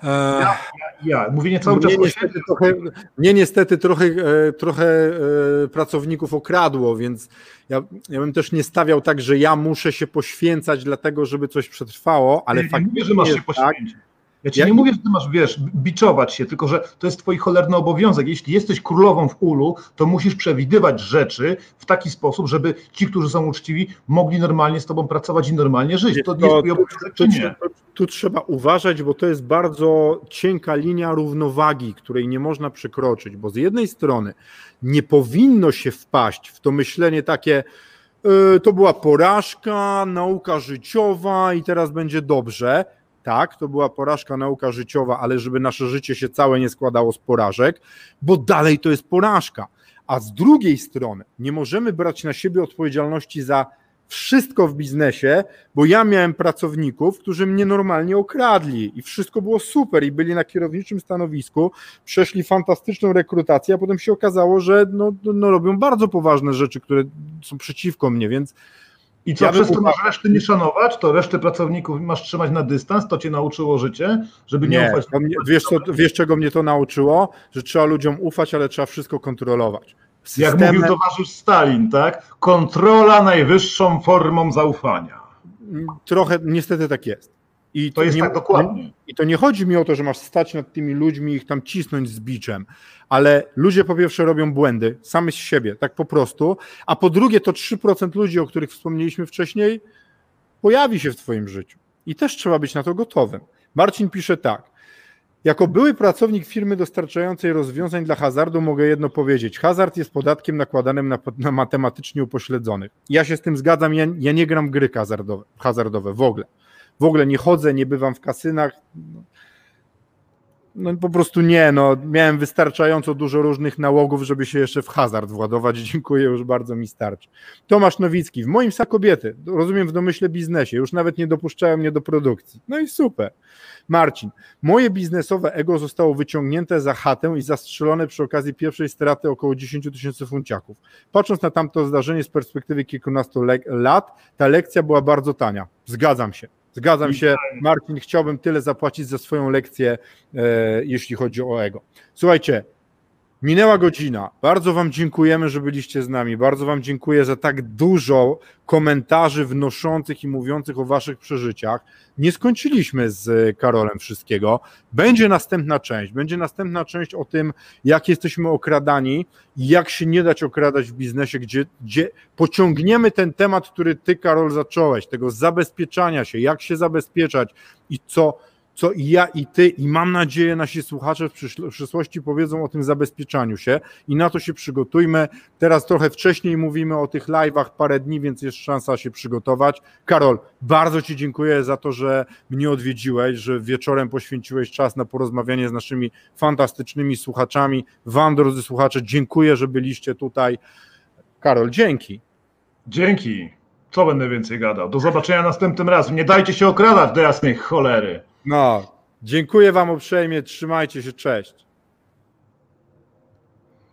Speaker 2: Ja, ja, mówienie cały
Speaker 1: mnie
Speaker 2: czas
Speaker 1: niestety trochę, mnie niestety trochę, e, trochę e, pracowników okradło, więc ja, ja bym też nie stawiał tak, że ja muszę się poświęcać dlatego, żeby coś przetrwało, ale
Speaker 2: nie,
Speaker 1: fakt
Speaker 2: nie mówię, że masz się
Speaker 1: tak,
Speaker 2: poświęcić. Ja ci nie mówię, że ty masz, wiesz, biczować się, tylko że to jest twój cholerny obowiązek. Jeśli jesteś królową w ulu, to musisz przewidywać rzeczy w taki sposób, żeby ci, którzy są uczciwi, mogli normalnie z tobą pracować i normalnie żyć. To nie jest twój obowiązek, czy
Speaker 1: tu,
Speaker 2: nie?
Speaker 1: tu, tu trzeba uważać, bo to jest bardzo cienka linia równowagi, której nie można przekroczyć, bo z jednej strony nie powinno się wpaść w to myślenie takie, y, to była porażka, nauka życiowa i teraz będzie dobrze. Tak, to była porażka, nauka życiowa, ale żeby nasze życie się całe nie składało z porażek, bo dalej to jest porażka. A z drugiej strony nie możemy brać na siebie odpowiedzialności za wszystko w biznesie, bo ja miałem pracowników, którzy mnie normalnie okradli i wszystko było super i byli na kierowniczym stanowisku, przeszli fantastyczną rekrutację, a potem się okazało, że no, no robią bardzo poważne rzeczy, które są przeciwko mnie, więc
Speaker 2: I co,
Speaker 1: Ja
Speaker 2: przez to masz reszty nie szanować, to resztę pracowników masz trzymać na dystans, to cię nauczyło życie, żeby nie,
Speaker 1: nie,
Speaker 2: ufać.
Speaker 1: mnie, wiesz, co, wiesz czego mnie to nauczyło? Że trzeba ludziom ufać, ale trzeba wszystko kontrolować.
Speaker 2: Jak
Speaker 1: Systemem-
Speaker 2: mówił towarzysz Stalin, tak? Kontrola najwyższą formą zaufania.
Speaker 1: Trochę niestety tak jest. I
Speaker 2: To jest
Speaker 1: nie,
Speaker 2: tak dokładnie.
Speaker 1: I to nie chodzi mi o to, że masz stać nad tymi ludźmi i ich tam cisnąć z biczem, ale ludzie po pierwsze robią błędy, same z siebie, tak po prostu, a po drugie to 3% ludzi, o których wspomnieliśmy wcześniej, pojawi się w twoim życiu. I też trzeba być na to gotowym. Marcin pisze tak. Jako były pracownik firmy dostarczającej rozwiązań dla hazardu mogę jedno powiedzieć. Hazard jest podatkiem nakładanym na, na matematycznie upośledzonych. Ja się z tym zgadzam, ja, ja nie gram gry hazardowe, hazardowe w ogóle. W ogóle nie chodzę, nie bywam w kasynach. No po prostu nie, no miałem wystarczająco dużo różnych nałogów, żeby się jeszcze w hazard władować. Dziękuję, już bardzo mi starczy. Tomasz Nowicki, w moim sa kobiety, rozumiem w domyśle biznesie, już nawet nie dopuszczają mnie do produkcji. No i super. Marcin, moje biznesowe ego zostało wyciągnięte za chatę i zastrzelone przy okazji pierwszej straty około 10 tysięcy funciaków. Patrząc na tamto zdarzenie z perspektywy kilkunastu lat, ta lekcja była bardzo tania. Zgadzam się. Zgadzam się, Marcin, chciałbym tyle zapłacić za swoją lekcję, e, jeśli chodzi o ego. Słuchajcie, minęła godzina. Bardzo Wam dziękujemy, że byliście z nami. Bardzo Wam dziękuję za tak dużo komentarzy wnoszących i mówiących o Waszych przeżyciach. Nie skończyliśmy z Karolem wszystkiego. Będzie następna część. Będzie następna część o tym, jak jesteśmy okradani i jak się nie dać okradać w biznesie, gdzie, gdzie pociągniemy ten temat, który Ty, Karol, zacząłeś, tego zabezpieczania się, jak się zabezpieczać i co co i ja, i ty, i mam nadzieję, nasi słuchacze w przyszł- w przyszłości powiedzą o tym zabezpieczaniu się i na to się przygotujmy. Teraz trochę wcześniej mówimy o tych live'ach, parę dni, więc jest szansa się przygotować. Karol, bardzo Ci dziękuję za to, że mnie odwiedziłeś, że wieczorem poświęciłeś czas na porozmawianie z naszymi fantastycznymi słuchaczami. Wam, drodzy słuchacze, dziękuję, że byliście tutaj. Karol, dzięki.
Speaker 2: Dzięki. Co będę więcej gadał? Do zobaczenia następnym razem. Nie dajcie się okradać do jasnej cholery.
Speaker 1: No, dziękuję Wam uprzejmie, trzymajcie się, cześć.